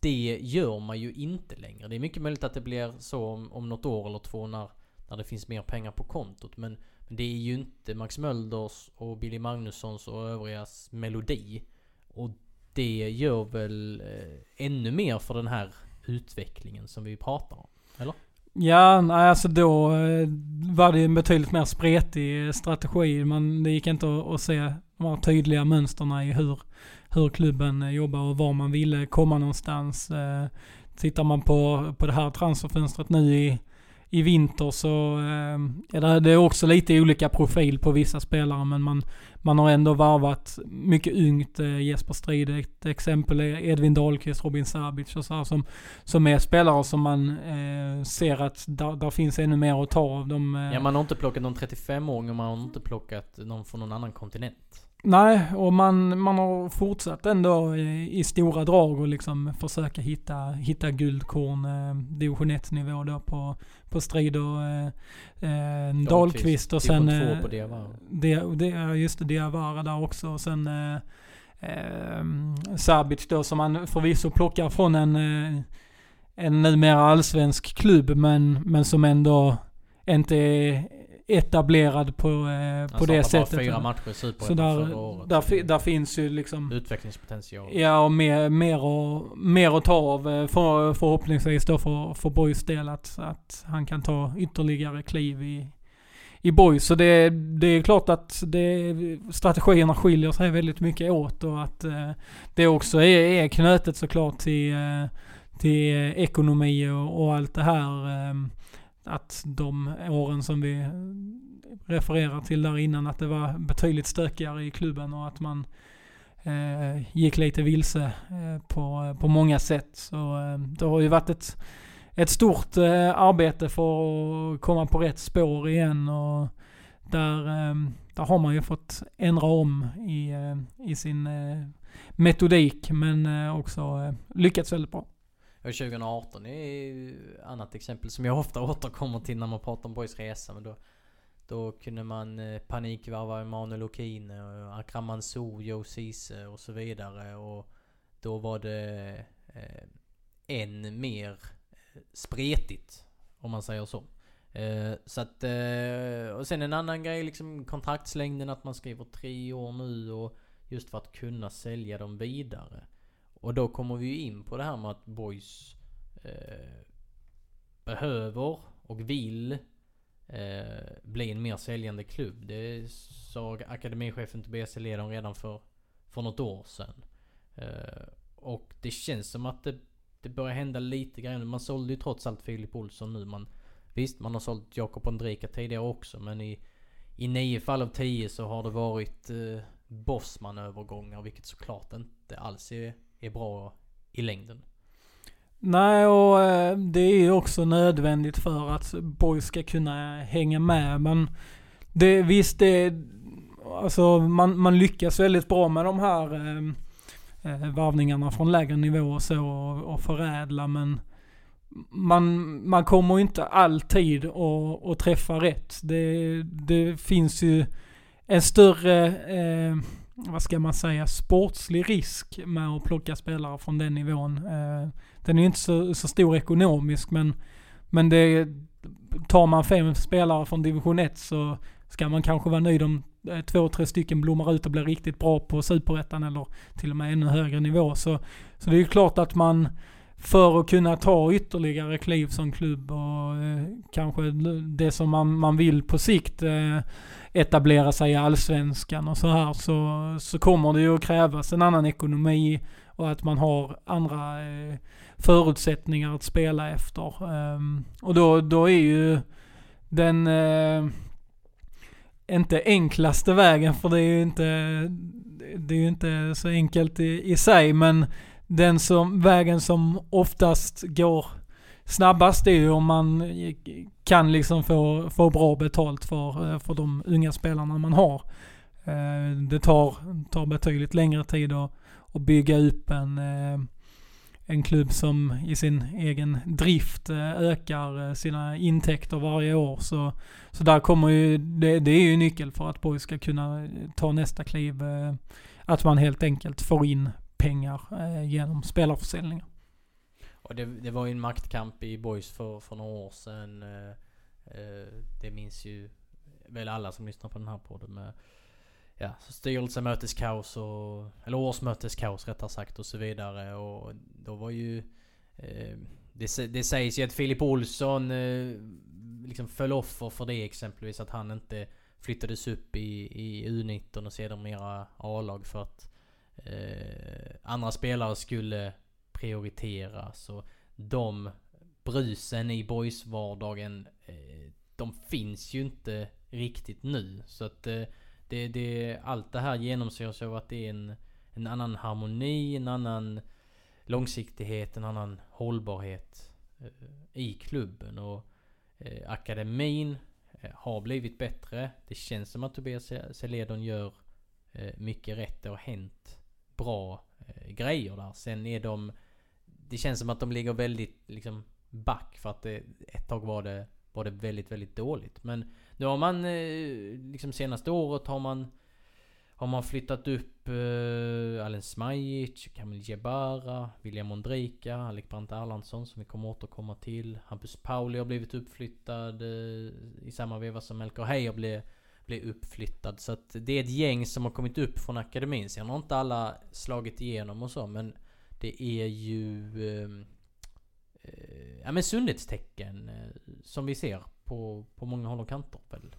det gör man ju inte längre. Det är mycket möjligt att det blir så om, om något år eller två när, när det finns mer pengar på kontot. Men, men det är ju inte Max Mölders och Billy Magnussons och övrigas melodi. Och det gör väl eh, ännu mer för den här utvecklingen som vi pratar om. Eller? Ja, nej alltså då eh, var det ju en betydligt mer spretig strategi. Man, det gick inte att, att se de här tydliga mönsterna i hur, hur klubben jobbar och var man ville komma någonstans. Eh, tittar man på, på det här transferfönstret nu i, i vinter så eh, är det, är också lite olika profil på vissa spelare men man, man har ändå varvat mycket ungt. Eh, Jesper Strid ett exempel är Edvin Dahlqvist, Robin Sabic och så här som, som är spelare som man eh, ser att där, där finns ännu mer att ta av. De, eh, Ja, man har inte plockat någon 35-åring och man har inte plockat någon från någon annan kontinent. Nej, och man, man har fortsatt ändå i, i stora drag och liksom försöka hitta, hitta guldkorn, eh, division 1-nivå då på, på Strid och eh, eh, Dahlqvist och sen... Division Eh, 2 på Diawara. ja, just det, Diawara där också och sen eh, eh, Sabic då som man förvisso plockar från en, eh, en numera allsvensk klubb men, men som ändå inte är etablerad på, eh, på det Han sättet. fyra matcher i Så Superettan där, förra året. där, där finns ju liksom Utvecklingspotential. Ja, och mer, mer, och, mer att ta av eh, för, förhoppningsvis då för, för Boys del att, att han kan ta ytterligare kliv i, i Boys. Så det, det är klart att det, strategierna skiljer sig väldigt mycket åt och att eh, det också är, är knutet såklart till, eh, till ekonomi och, och allt det här. Att de åren som vi refererar till där innan, att det var betydligt stökigare i klubben och att man eh, gick lite vilse eh, på, på många sätt. Så eh, det har ju varit ett, ett stort eh, arbete för att komma på rätt spår igen och där, eh, där har man ju fått ändra om i, eh, i sin eh, metodik men eh, också eh, lyckats väldigt bra. Och 2018 är ju annat exempel som jag ofta återkommer till när man pratar om Boys resa. Men då, då kunde man eh, panikvarva Emanuel Okine och Akram Mansour, Joe Ceesay och så vidare. Och då var det eh, än mer eh, spretigt. Om man säger så. Eh, så att, eh, och sen en annan grej liksom kontraktslängden att man skriver tre år nu och just för att kunna sälja dem vidare. Och då kommer vi ju in på det här med att Boys eh, behöver och vill eh, bli en mer säljande klubb. Det sa akademichefen Tobias Eliasson redan för, för något år sedan. Eh, och det känns som att det, det börjar hända lite grann. Man sålde ju trots allt Filip Olsson nu. Man, visst, man har sålt Jakob Andrika tidigare också men i, i nio fall av tio så har det varit eh, Bosman-övergångar vilket såklart inte alls är, är bra i längden. Nej, och eh, det är ju också nödvändigt för att Boys ska kunna hänga med. Men det, visst, det, alltså man, man lyckas väldigt bra med de här eh, eh varvningarna från lägre nivå och så och, och förädla. Men man, man kommer inte alltid att, att träffa rätt. Det, det finns ju en större, eh, vad ska man säga, sportslig risk med att plocka spelare från den nivån. Eh, den är ju inte så, så stor ekonomisk men, men det, tar man fem spelare från division 1 så ska man kanske vara nöjd om eh, två, tre stycken blommar ut och blir riktigt bra på superettan eller till och med ännu högre nivå. Så, så det är ju klart att man för att kunna ta ytterligare kliv som klubb och eh, kanske det som man, man vill på sikt eh, etablera sig i allsvenskan och så här så, så kommer det ju att krävas en annan ekonomi och att man har andra eh, förutsättningar att spela efter. Um, och då, då är ju den eh, inte enklaste vägen, för det är ju inte, det är ju inte så enkelt i, i sig, men den som, vägen som oftast går snabbast är ju om man kan liksom få, få bra betalt för, eh, för de unga spelarna man har. Eh, det tar, tar betydligt längre tid att, att bygga upp en, eh, en klubb som i sin egen drift ökar sina intäkter varje år. Så, så där kommer ju, det, det är ju nyckel för att Borg ska kunna ta nästa kliv. Att man helt enkelt får in pengar eh, genom spelarförsäljningar. Och det, det var ju en maktkamp i Boys för, för några år sedan. Eh, eh, det minns ju väl alla som lyssnar på den här podden med ja, styrelsemöteskaos och... Eller årsmöteskaos rättare sagt och så vidare. Och då var ju... Eh, det, det sägs ju att Filip Olsson eh, liksom föll offer för det exempelvis. Att han inte flyttades upp i, i U19 och sedermera A-lag för att eh, andra spelare skulle prioriteras. Och de brusen i boys-vardagen, eh, de finns ju inte riktigt nu. Så att eh, det, det, allt det här genomsyras av att det är en, en annan harmoni, en annan långsiktighet, en annan hållbarhet eh, i klubben. Och eh, akademin eh, har blivit bättre. Det känns som att Tobias Seledon gör eh, mycket rätt. Det har hänt bra eh, grejer där. Sen är de... Det känns som att de ligger väldigt liksom back för att det, ett tag var det, var det väldigt, väldigt dåligt. Men nu har man, eh, liksom senaste året har man har man flyttat upp eh, Alen Smajic, Kamil Jebara, William Ondrejka, Alec Brandt Erlandsson som vi kommer återkomma till. Hampus Pauli har blivit uppflyttad eh, i samma veva som Melker Heier blev, bli uppflyttad. Så att det är ett gäng som har kommit upp från akademin. Sen har inte alla slagit igenom och så men det är ju... Uh, ja men sundhetstecken eh, som vi ser på, på många håll och kanter väl?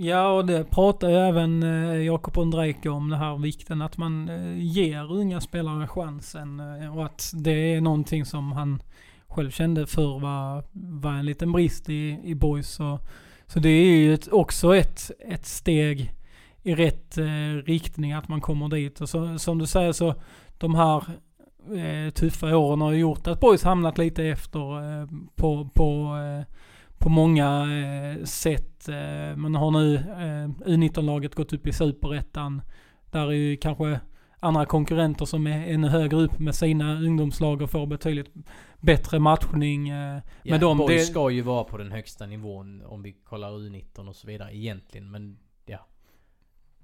Ja, och det pratar ju även eh, Jakob Ondrejko om, det här vikten att man eh, ger unga spelare chansen. Eh, och att det är någonting som han själv kände för var, var en liten brist i, i boys. och så det är ju ett, också ett, ett steg i rätt eh, riktning att man kommer dit. Och så, som du säger så, de här eh, tuffa åren har gjort att boys hamnat lite efter eh, på, på eh, på många eh, sätt. Eh, man har nu eh, U19-laget gått upp i superettan. Där är ju kanske andra konkurrenter som är ännu högre upp med sina ungdomslag och får betydligt bättre matchning. Eh, med dem. Det ska ju vara på den högsta nivån om vi kollar U19 och så vidare egentligen. Men ja,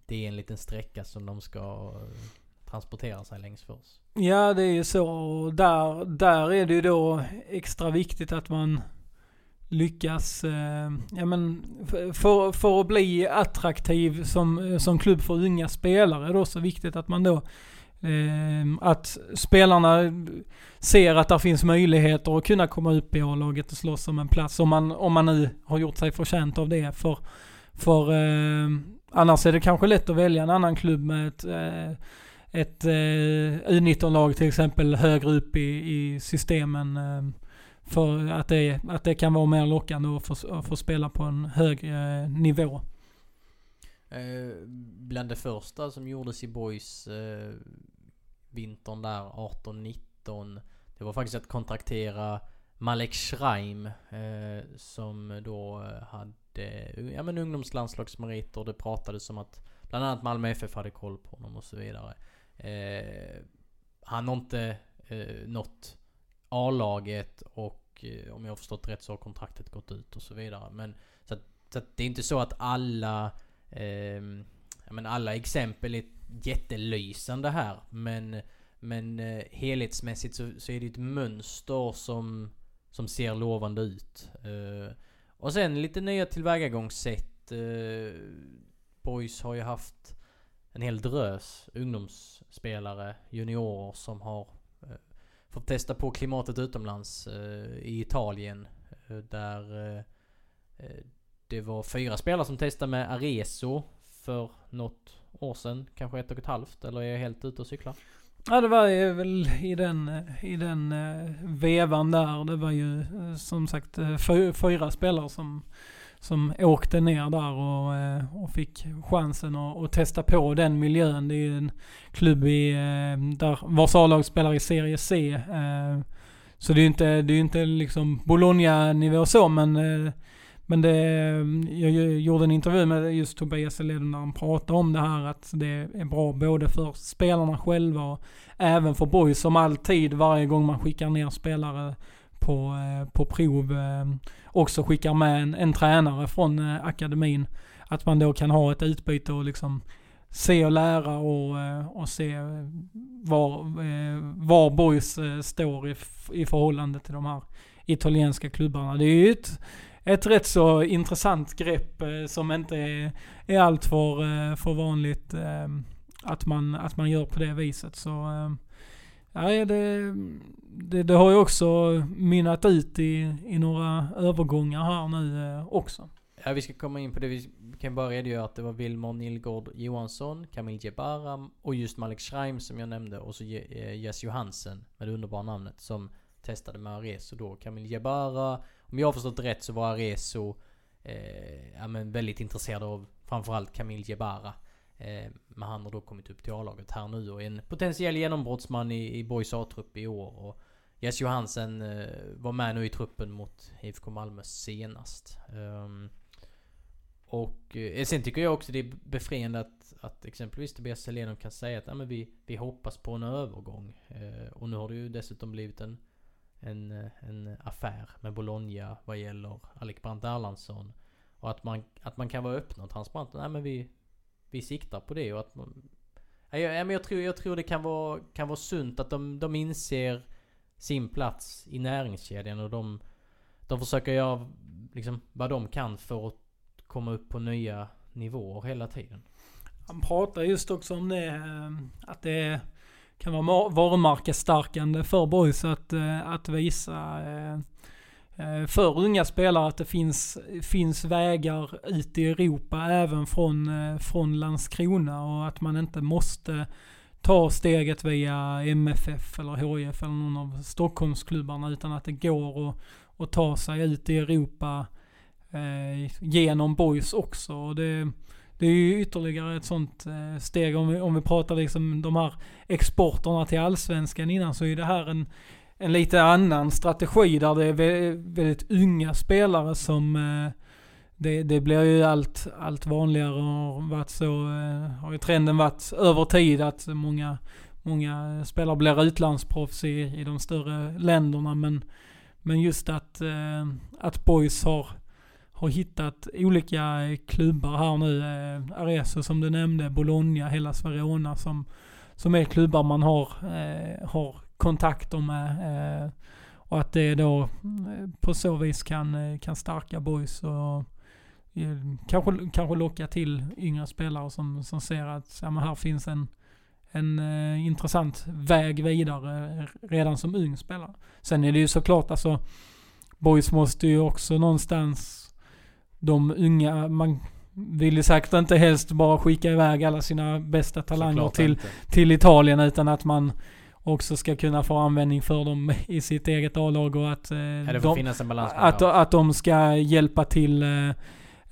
det är en liten sträcka som de ska transportera sig längs för oss. Ja, det är ju så. Där, där är det ju då extra viktigt att man lyckas, eh, ja men för, för att bli attraktiv som, som klubb för unga spelare är det viktigt att man då eh, att spelarna ser att det finns möjligheter att kunna komma upp i A-laget och slåss om en plats. Om man, om man nu har gjort sig förtjänt av det. För, för eh, annars är det kanske lätt att välja en annan klubb med ett, eh, ett eh, U19-lag till exempel högre upp i, i systemen. Eh. För att det, att det kan vara mer lockande att få, att få spela på en högre eh, nivå. Eh, bland det första som gjordes i Boys eh, vintern där 18-19. Det var faktiskt att kontraktera Malek Schreim eh, som då eh, hade ja, men ungdomslandslagsmeriter. Det pratades om att bland annat Malmö FF hade koll på honom och så vidare. Eh, han har inte eh, nått A-laget och eh, om jag har förstått rätt så har kontraktet gått ut och så vidare. Men så att, så att det är inte så att alla eh, men alla exempel är jättelysande här. Men, men eh, helhetsmässigt så, så är det ett mönster som, som ser lovande ut. Eh, och sen lite nya tillvägagångssätt. Eh, Boys har ju haft en hel drös ungdomsspelare, juniorer som har fått testa på klimatet utomlands eh, i Italien. Eh, där eh, eh, det var fyra spelare som testade med Arezo för något år sedan. Kanske ett och ett halvt. Eller är jag helt ute och cyklar? Ja det var ju väl i den, eh, i den eh, vevan där. Det var ju som sagt fyra spelare som, som åkte ner där och, eh, och fick chansen att, att testa på den miljön. Det är ju en klubb i, eh, där vars A-lag spelar i Serie C. Eh, så det är ju inte, det är inte liksom Bologna-nivå så men men det, jag gjorde en intervju med just Tobias Eleden där han pratade om det här att det är bra både för spelarna själva och även för boys som alltid varje gång man skickar ner spelare på, eh, på prov eh, också skickar med en, en tränare från eh, akademin. Att man då kan ha ett utbyte och liksom se och lära och, och se var, var boys står i, i förhållande till de här italienska klubbarna. Det är ju ett, ett rätt så intressant grepp som inte är, är allt för, för vanligt att, man, att man gör på det viset. Så ja, det, det, det har ju också mynnat ut i, i några övergångar här nu eh, också. Ja, vi ska komma in på det. Vi kan bara redogöra att det var Wilmer Nilgård Johansson, Kamil Jebara och just Malik Schreim som jag nämnde och så eh, Jess Johansen med det underbara namnet som testade med Arezo då. Kamil Jebara, om jag har förstått rätt så var Arezo eh, ja, men väldigt intresserad av framförallt Kamil Jebara. Eh, men han har då kommit upp till A-laget här nu och är en potentiell genombrottsman i, i Boys A-trupp i år. Och Jess Johansen eh, var med nu i truppen mot IFK Malmö senast. Ehm, och eh, sen tycker jag också det är befriande att, att exempelvis Tobias Selenov kan säga att ja, men vi, vi hoppas på en övergång. Eh, och nu har det ju dessutom blivit en, en, eh, en affär med Bologna vad gäller Alec Brandt Erlandsson. Och att man, att man kan vara öppen och transparent. Nej men vi, vi siktar på det och att man... Ja, jag, men jag, tror, jag tror det kan vara, kan vara sunt att de, de inser sin plats i näringskedjan och de, de försöker göra liksom, vad de kan för att komma upp på nya nivåer hela tiden. Han pratar just också om det, eh, att det kan vara varumärkesstärkande för boys att, eh, att visa eh, Eh, för unga spelare att det finns, finns vägar ut i Europa även från, eh, från Landskrona och att man inte måste ta steget via MFF eller HIF eller någon av Stockholmsklubbarna utan att det går att, att ta sig ut i Europa eh, genom boys också. Och det, det är ju ytterligare ett sånt eh, steg. Om vi, om vi pratar liksom de här exporterna till allsvenskan innan så är det här en, en lite annan strategi där det är väldigt unga spelare som eh, det, det blir ju allt, allt vanligare och har varit så, eh, har ju trenden varit över tid att många, många spelare blir utlandsproffs i, i de större länderna men, men just att, eh, att boys har har hittat olika klubbar här nu. Eh, Arezzo som du nämnde, Bologna, hela Verona som, som är klubbar man har, har kontakter med. Eh, och att det då eh, på så vis kan, eh, kan stärka boys och kanske, kanske locka till yngre spelare som, som ser att ja, här finns en, en eh, intressant väg vidare redan som ung spelare. Sen är det ju såklart alltså, boys måste ju också någonstans de unga, man vill ju säkert inte helst bara skicka iväg alla sina bästa talanger Såklart till, inte. till Italien utan att man också ska kunna få användning för dem i sitt eget A-lag och att, eh, Ja, det får de, att, att de ska hjälpa till eh,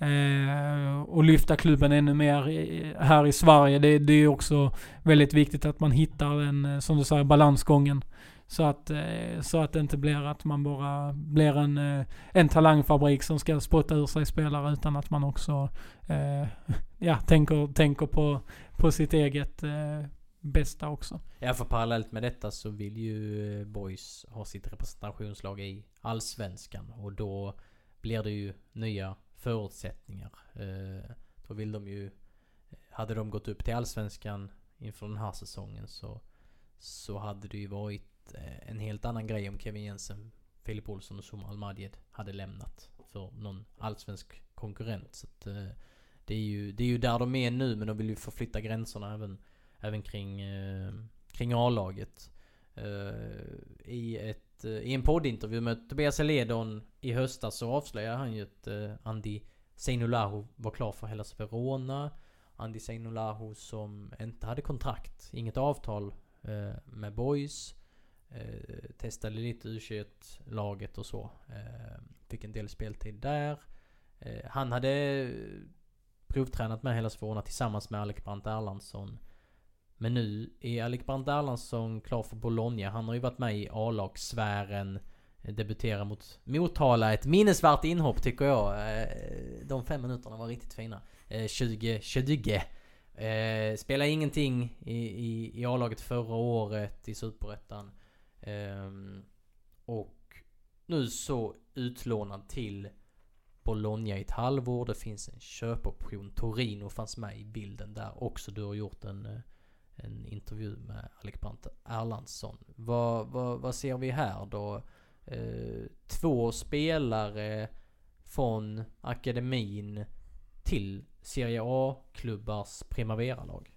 eh, och lyfta klubben ännu mer i, här i Sverige. Det, det är också väldigt viktigt att man hittar en, eh, som du säger, balansgången. Så att, eh, så att det inte blir att man bara blir en, en talangfabrik som ska spotta ur sig spelare utan att man också eh, ja, tänker, tänker på, på sitt eget eh, bästa också. Ja, för parallellt med detta så vill ju eh, Boys ha sitt representationslag i Allsvenskan. Och då blir det ju nya förutsättningar. Eh, då vill de ju... Eh, hade de gått upp till Allsvenskan inför den här säsongen så, så hade det ju varit en helt annan grej om Kevin Jensen, Filip Olsson och Somal Almadjed hade lämnat för någon allsvensk konkurrent. Så att, det, är ju, det är ju där de är nu men de vill ju förflytta gränserna även, även kring, eh, kring A-laget. Eh, I, ett, eh, I en poddintervju med Tobias Eledon i höstas så avslöjade han ju att eh, Andy Seinulahu var klar för Hellas Verona. Andy Seinulahu som inte hade kontrakt, inget avtal eh, med Boys. Eh, testade lite u laget och så. Eh, fick en del speltid där. Eh, han hade eh, provtränat med Hellas Verona tillsammans med Alec Brandt Erlandsson. Men nu är Alec Brandt Erlandsson klar för Bologna. Han har ju varit med i A-lagssfären. Debuterar mot Motala. Ett minnesvärt inhopp tycker jag. Eh, de fem minuterna var riktigt fina. Eh, 2020. Eh, spelade ingenting i, i, i A-laget förra året i Superettan. Eh, och nu så utlånad till Bologna i ett halvår. Det finns en köpoption. Torino fanns med i bilden där också. Du har gjort en, eh, en intervju med Alec Brandt Erlandsson. Vad, vad, vad ser vi här då? Eh, två spelare från akademin till Serie A-klubbars Primavera-lag.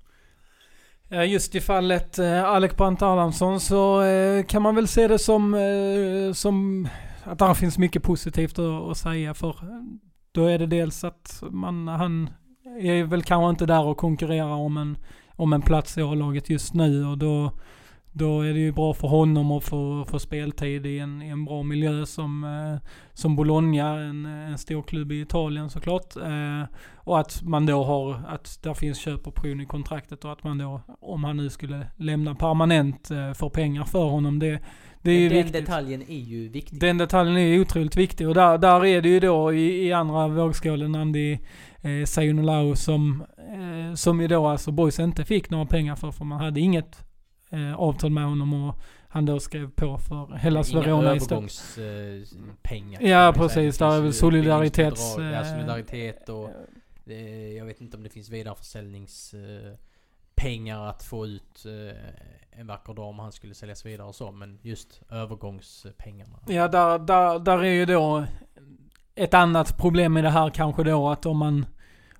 Ja, just i fallet eh, Alec Brandt Erlandsson så eh, kan man väl se det som, eh, som att där finns mycket positivt att, att, säga för eh, då är det dels att man, han är väl kanske inte där och konkurrerar om en, om en plats i A-laget just nu och då då är det ju bra för honom att få, få speltid i en, i en bra miljö som, eh, som Bologna, en, en stor klubb i Italien såklart. Eh, och att man då har, att där finns köpoption i kontraktet och att man då, om han nu skulle lämna permanent, eh, får pengar för honom. Det, det är ju Den viktigt. detaljen är ju viktig. Den detaljen är otroligt viktig och där, där är det ju då i, i andra vågskålen Andy eh, Sayonolao som, eh, som ju då alltså Boys inte fick några pengar för, för man hade inget eh, avtal med honom och han då skrev på för Hellas Inga Verona istället. övergångspengar. Ja precis, där är väl solidaritets... Ja, eh, solidaritet och det, jag vet inte om det finns pengar att få ut eh, en vacker dag om han skulle säljas vidare och så. Men just övergångspengarna. Ja, där, där, där är ju då ett annat problem med det här kanske då att om man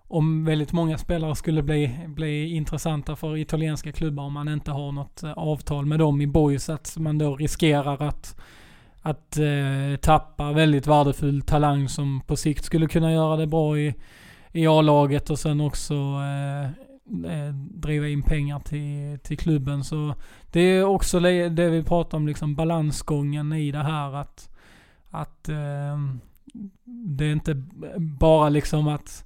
om väldigt många spelare skulle bli, bli intressanta för italienska klubbar om man inte har något eh, avtal med dem i boys att man då riskerar att, att eh, tappa väldigt värdefull talang som på sikt skulle kunna göra det bra i, i A-laget och sen också eh Eh, driva in pengar till, till klubben. Så det är också det vi pratar om, liksom balansgången i det här att, att eh, det är inte bara liksom att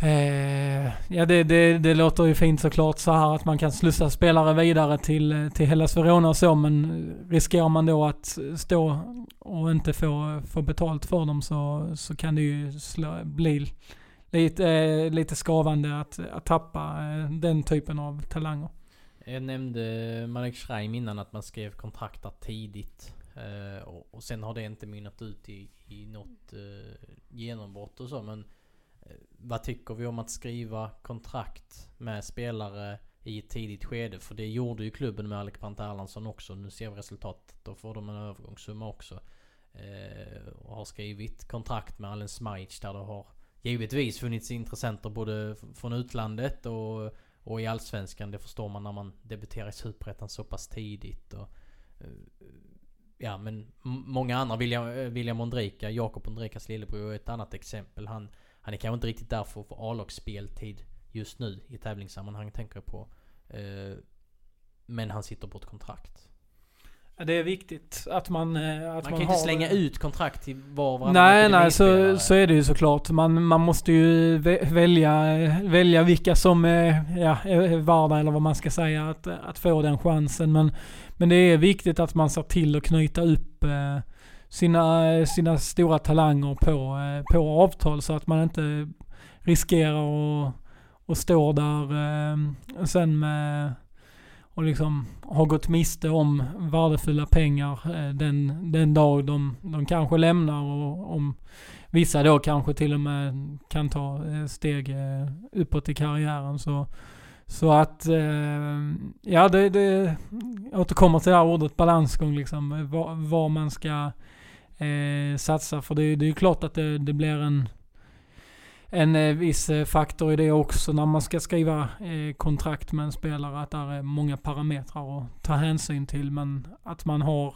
Eh, ja det, det, det låter ju fint såklart så här att man kan slussa spelare vidare till, till Hellas Verona och så men riskerar man då att stå och inte få, få betalt för dem så, så kan det ju slå, bli lite, eh, lite skavande att, att tappa eh, den typen av talanger. Jag nämnde Malek Schreim innan att man skrev kontrakt tidigt. Eh, och, sen har det inte mynnat ut i, i något genombrott och så men vad tycker vi om att skriva kontrakt med spelare i ett tidigt skede? För det gjorde ju klubben med Alec Brandt Erlandsson också. Nu ser vi resultatet. Då får de en övergångssumma också. Och har skrivit kontrakt med Allen Smajic där det har givetvis funnits intressenter både från utlandet och, och i Allsvenskan. Det förstår man när man debuterar i Superettan så pass tidigt. Och, eh, ja men många andra, William, eh, William Ondrika, Jakob Ondrikas lillebror är ett annat exempel. Han han är kanske inte riktigt där för att få A-lagsspeltid just nu i tävlingssammanhang tänker jag på. Eh, men han sitter på ett kontrakt. Det är viktigt att man att Man, man kan ju inte slänga ut kontrakt till var och varannan Nej, nej, så, så är det ju såklart. Man, man måste ju välja, välja vilka som är, ja, är värda, eller vad man ska säga, att, att få den chansen. Men, men det är viktigt att man ser till att knyta upp eh, sina, sina stora talanger på, eh, på avtal så att man inte riskerar att, att stå där eh, sen med och liksom har gått miste om värdefulla pengar eh, den, den dag de, de kanske lämnar och om vissa då kanske till och med kan ta eh, steg eh, uppåt i karriären. Så, så att, ja det, det återkommer till det här ordet balansgång liksom. Var, var man ska eh, satsa. För det, det är ju klart att det, det blir en en eh, viss eh, faktor i det också när man ska skriva eh, kontrakt med en spelare. Att det är många parametrar att ta hänsyn till. Men att man har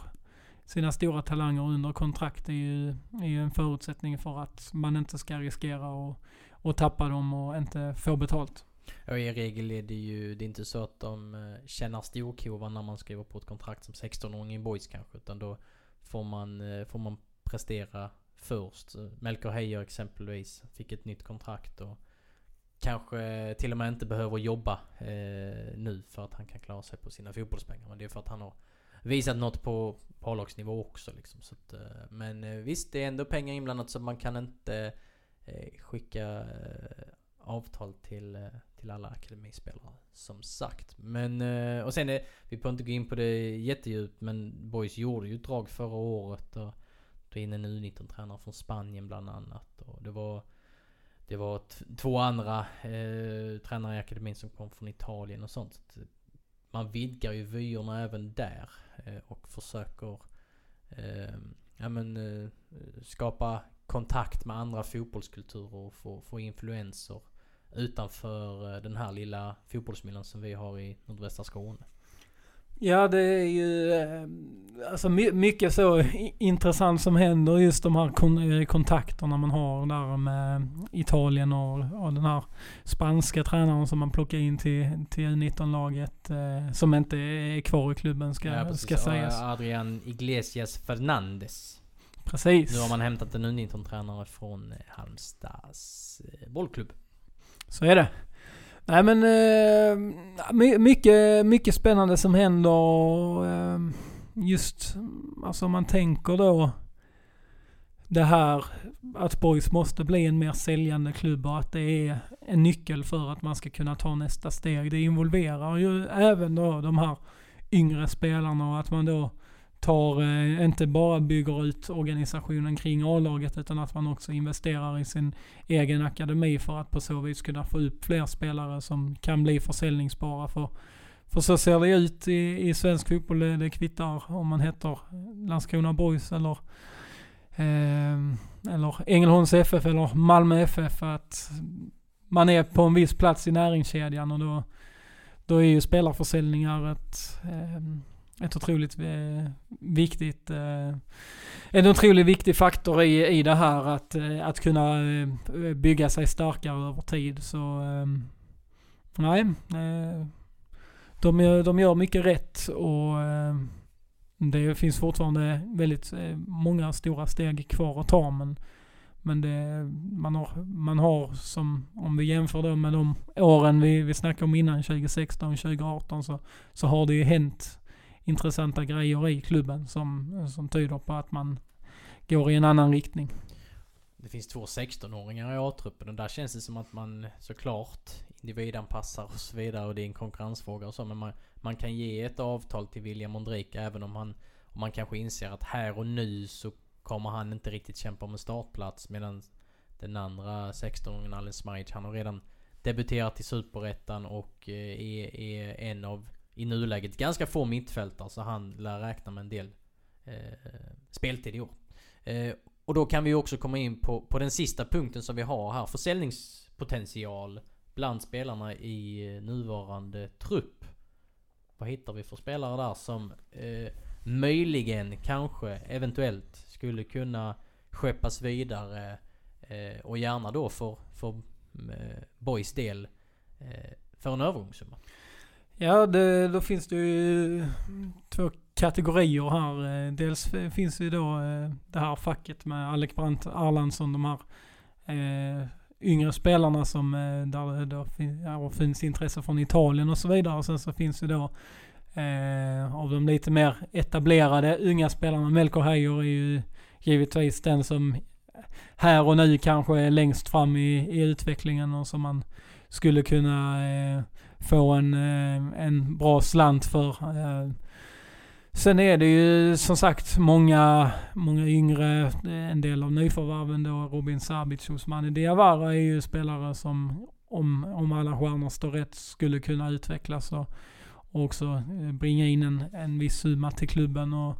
sina stora talanger under kontrakt är ju, är ju en förutsättning för att man inte ska riskera att och tappa dem och inte få betalt. Och i regel är det ju, det är inte så att de känner storkovan när man skriver på ett kontrakt som 16-åring i boys kanske. Utan då får man, får man prestera först. Eh, Melker Heijer exempelvis fick ett nytt kontrakt och kanske till och med inte behöver jobba eh, nu för att han kan klara sig på sina fotbollspengar. Men det är för att han har visat något på, på A-lagsnivå också liksom. Så att, eh, men eh, visst, det är ändå pengar inblandat så man kan inte eh, skicka eh, avtal till, eh, till alla akademispelare. Som sagt. Men, eh, och sen är, vi behöver inte gå in på det jättedjupt men Boys gjorde ju ett drag förra året. Och, tog in en U19-tränare från Spanien bland annat. Och det var, det var två andra eh, tränare i akademin som kom från Italien och sånt. Så man vidgar ju vyerna även där. Eh, och försöker eh, ja, men, eh, skapa kontakt med andra fotbollskulturer och få, få influenser utanför eh, den här lilla fotbollsmiljön som vi har i nordvästra Skåne. Ja, det är ju eh, alltså mycket så intressant som händer. Just de här eh, kontakterna man har där med Italien och, och den här spanska tränaren som man plockar in till, till U19-laget. Eh, som inte är kvar i klubben ska, ja, ska sägas. Adrian Iglesias Fernandes. Precis. Nu har man hämtat en U19-tränare från Halmstads bollklubb. Så är det. Nej men eh, mycket, mycket spännande som händer. Eh, just alltså man tänker då det här att Boys måste bli en mer säljande klubb och att det är en nyckel för att man ska kunna ta nästa steg. Det involverar ju även då de här yngre spelarna och att man då tar, eh, inte bara bygger ut organisationen kring A-laget utan att man också investerar i sin egen akademi för att på så vis kunna få upp fler spelare som kan bli försäljningsbara. För, för så ser det ut i, i svensk fotboll. Det, det kvittar om man heter Landskrona Boys eller eh, eller Ängelholms FF eller Malmö FF. Att man är på en viss plats i näringskedjan och då, då är ju spelarförsäljningar ett eh, ett otroligt eh, viktigt, eh, en otroligt viktig faktor i, i det här att, eh, att kunna bygga sig starkare över tid. Så ehm, nej, de, gör, de gör mycket rätt och ehm, det finns fortfarande väldigt många stora steg kvar att ta men men det, man, har, man har som, om vi jämför då med de åren vi, vi snackade om innan, 2016, 2018, så, så har det ju hänt intressanta grejer i klubben som, som tyder på att man går i en annan riktning. Det finns två 16-åringar i A-truppen och där känns det som att man såklart individanpassar och så vidare och det är en konkurrensfråga och så. Men man, man kan ge ett avtal till William Ondrejka även om han om man kanske inser att här och nu så kommer han inte riktigt kämpa om en startplats medan den andra 16-åringen Alen Smajic han har redan debuterat i Superettan och eh, är, är en av i nuläget ganska få mittfältare så han lär räkna med en del eh, speltid i år. Eh, och då kan vi också komma in på, på den sista punkten som vi har här. Försäljningspotential bland spelarna i nuvarande trupp. Vad hittar vi för spelare där som eh, möjligen, kanske, eventuellt skulle kunna skeppas vidare eh, och gärna då för, för eh, Boys del eh, för en övergångssumma? Ja, det, då finns det ju två kategorier här. Eh, dels finns det ju då eh, det här facket med Alec Brandt, Arlandsson, de här eh, yngre spelarna som eh, där det ja, finns intresse från Italien och så vidare. Sen så finns det då eh, av de lite mer etablerade unga spelarna. Melker Heijer är ju givetvis den som här och nu kanske är längst fram i, i utvecklingen och som man skulle kunna eh, få en, eh, en bra slant för. Eh. Sen är det ju som sagt många, många yngre, en del av nyförvärven då, Robin Sabic Osmani Diawara är ju spelare som om, om alla stjärnor står rätt skulle kunna utvecklas och, och också eh, bringa in en, en viss summa till klubben. Och,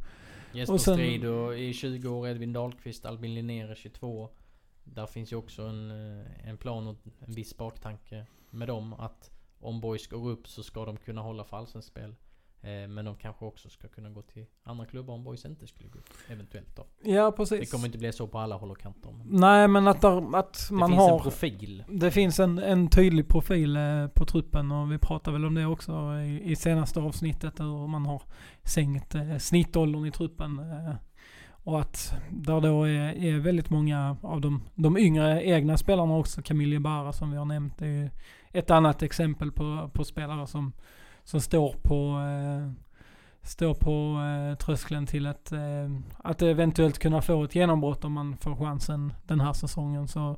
Jesper och sen, Strido i 20 år, Edvin Dahlqvist, Albin Linnér 22. där finns ju också en, eh, en plan och en viss baktanke med dem att om boys går upp så ska de kunna hålla för allsvenskt spel. Eh, Men de kanske också ska kunna gå till andra klubbar om boys inte skulle gå upp. Eventuellt då. Ja, Det precis. kommer inte bli så på alla håll och kanter. Nej, men att, där, att det man finns har... en profil. Det finns en, en tydlig profil eh, på truppen och vi pratade väl om det också i, i senaste avsnittet hur man har sänkt eh, snittåldern i truppen. Och att där då är, är väldigt många av de, de yngre egna spelarna också, Camille Barra som vi har nämnt, det är ju ett annat exempel på, på spelare som, som står på eh, står på eh, tröskeln till att, eh, att eventuellt kunna få ett genombrott om man får chansen den här säsongen. Så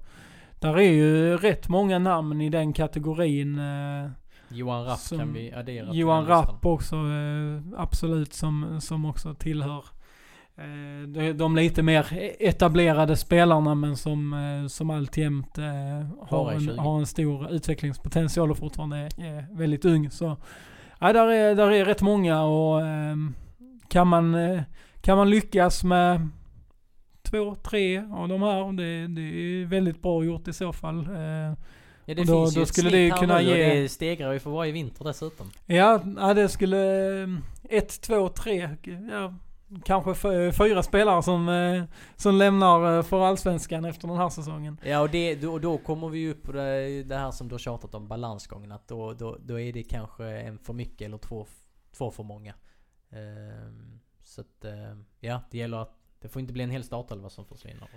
där är ju rätt många namn i den kategorin. Eh, Johan Rapp kan vi addera Johan. Rapp också eh, absolut som, som också tillhör de, de lite mer etablerade spelarna men som, eh, som alltjämt eh, har, en, 20. har en stor utvecklingspotential och fortfarande är, väldigt ung. Så ja, där, är, där är rätt många och ehm, kan, man, eh, kan man lyckas med två, tre av de här, det, det är väldigt bra gjort i så fall. Eh, Ja det Och då- finns ju då ett skulle snitt det här kunna nu och ge- det stegrar ju för varje vinter dessutom. Ja, ja det skulle... eh, Ett, två, tre. Ja, kanske fyra spelare som, eh, som lämnar eh, för Allsvenskan efter den här säsongen. Ja och det, då, då kommer vi upp på det, det här som du har tjatat om, balansgången. Att då, då, då är det kanske en för mycket eller två, två för många. Ehm, så att, eh, ja det gäller att det får inte bli en hel startelva som försvinner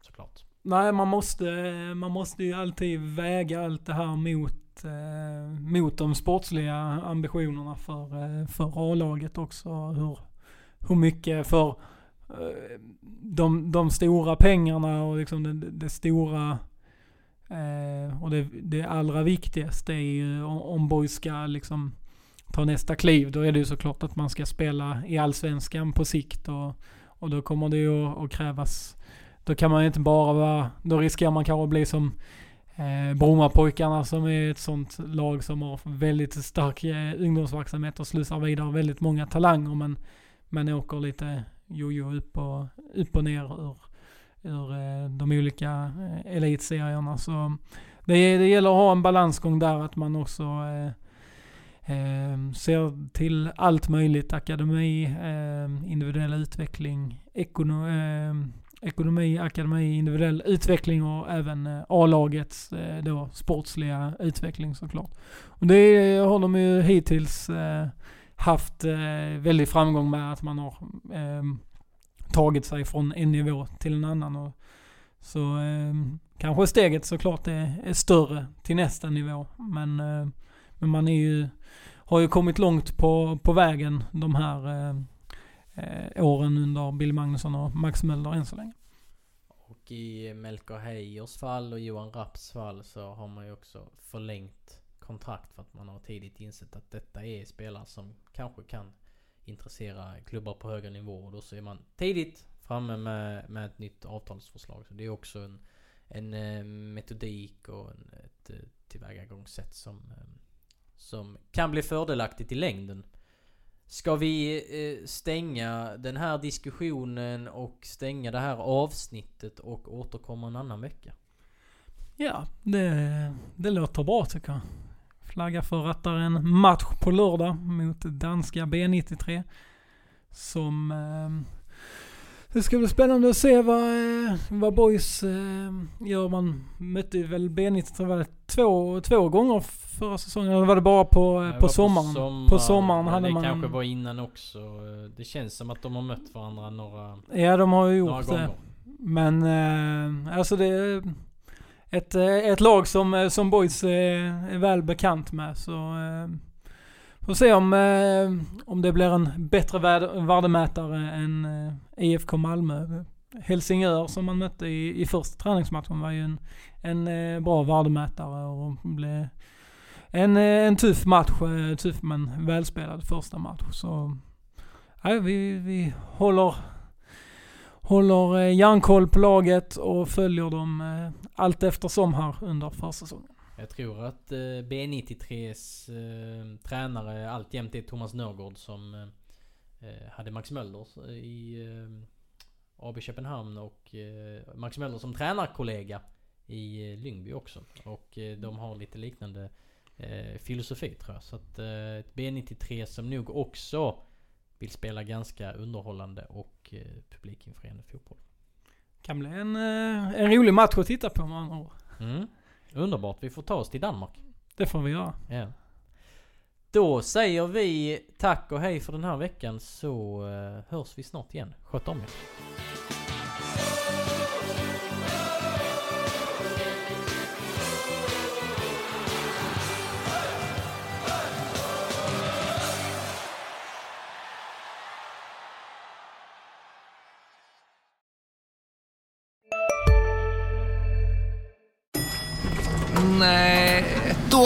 såklart. Nej, man måste, man måste ju alltid väga allt det här mot, eh, mot de sportsliga ambitionerna för, för A-laget också. Hur, hur mycket för eh, de, de stora pengarna och liksom det, det stora eh, och det, det allra viktigaste är ju om, boys ska liksom ta nästa kliv. Då är det ju såklart att man ska spela i allsvenskan på sikt och, och då kommer det ju att, att krävas då kan man ju inte bara vara, då riskerar man kanske att bli som eh, Brommapojkarna som är ett sånt lag som har väldigt stark eh, ungdomsverksamhet och slussar vidare väldigt många talanger men, man åker lite jojo upp och, upp och ner ur, ur eh, de olika eh, elitserierna. Så det, det gäller att ha en balansgång där att man också eh, eh, ser till allt möjligt. Akademi, eh, individuell utveckling, ekono, eh, ekonomi, akademi, individuell utveckling och även eh, A-lagets eh, då sportsliga utveckling såklart. Och det har de ju hittills eh, haft eh, väldigt framgång med att man har eh, tagit sig från en nivå till en annan. Och, så eh, kanske steget såklart är, är större till nästa nivå. Men, eh, men man är ju, har ju kommit långt på, på vägen de här eh, eh, åren under Bill Magnusson och Max Möller än så länge. Och i Melker Heijers fall och Johan Rapps fall så har man ju också förlängt kontrakt för att man har tidigt insett att detta är spelare som kanske kan intressera klubbar på högre nivå. Och då så är man tidigt framme med, med ett nytt avtalsförslag. Så det är också en, en eh, metodik och en, ett eh, tillvägagångssätt som, eh, som kan bli fördelaktigt i längden. Ska vi stänga den här diskussionen och stänga det här avsnittet och återkomma en annan vecka? Ja, det, det låter bra tycker jag. Flagga för att det är en match på lördag mot danska B93. Som... Eh, det ska bli spännande att se vad, eh, vad boys eh, gör. Man mötte väl B93 var det två, två gånger förra säsongen. Eller var det bara på, Det eh, var på sommaren? På sommaren men hade det man... kanske var innan också. Det känns som att de har mött varandra några, Ja, de har ju gjort det. gånger. Men eh, alltså det ett, eh, ett lag som, eh, som Boys är, är väl bekant med. Så eh, får se om, eh, om det blir en bättre värde, värdemätare än eh, IFK Malmö. Helsingör som man mötte i, i första träningsmatchen var ju en, en eh, bra värdemätare och blev en, en tuff match. Tuff men välspelad första match. Så nej, vi, vi håller håller järnkoll på laget och följer dem allt eftersom här under försäsongen. Jag tror att eh, B93s eh, tränare alltjämt är Thomas Nörgård som eh, eh hade Max Möller eh, i, eh, AB Köpenhamn och eh, Max Möller som tränarkollega i eh, Lyngby också. Och eh, de har lite liknande eh, filosofi tror jag. Så att eh, ett B93 som nog också vill spela ganska underhållande och eh, publikinfriande fotboll. Kan bli en, eh, en rolig match att titta på med andra ord. Mm. Underbart, vi får ta oss till Danmark. Det får vi göra. Ja. Då säger vi tack och hej för den här veckan så eh, hörs vi snart igen. Sköt om er.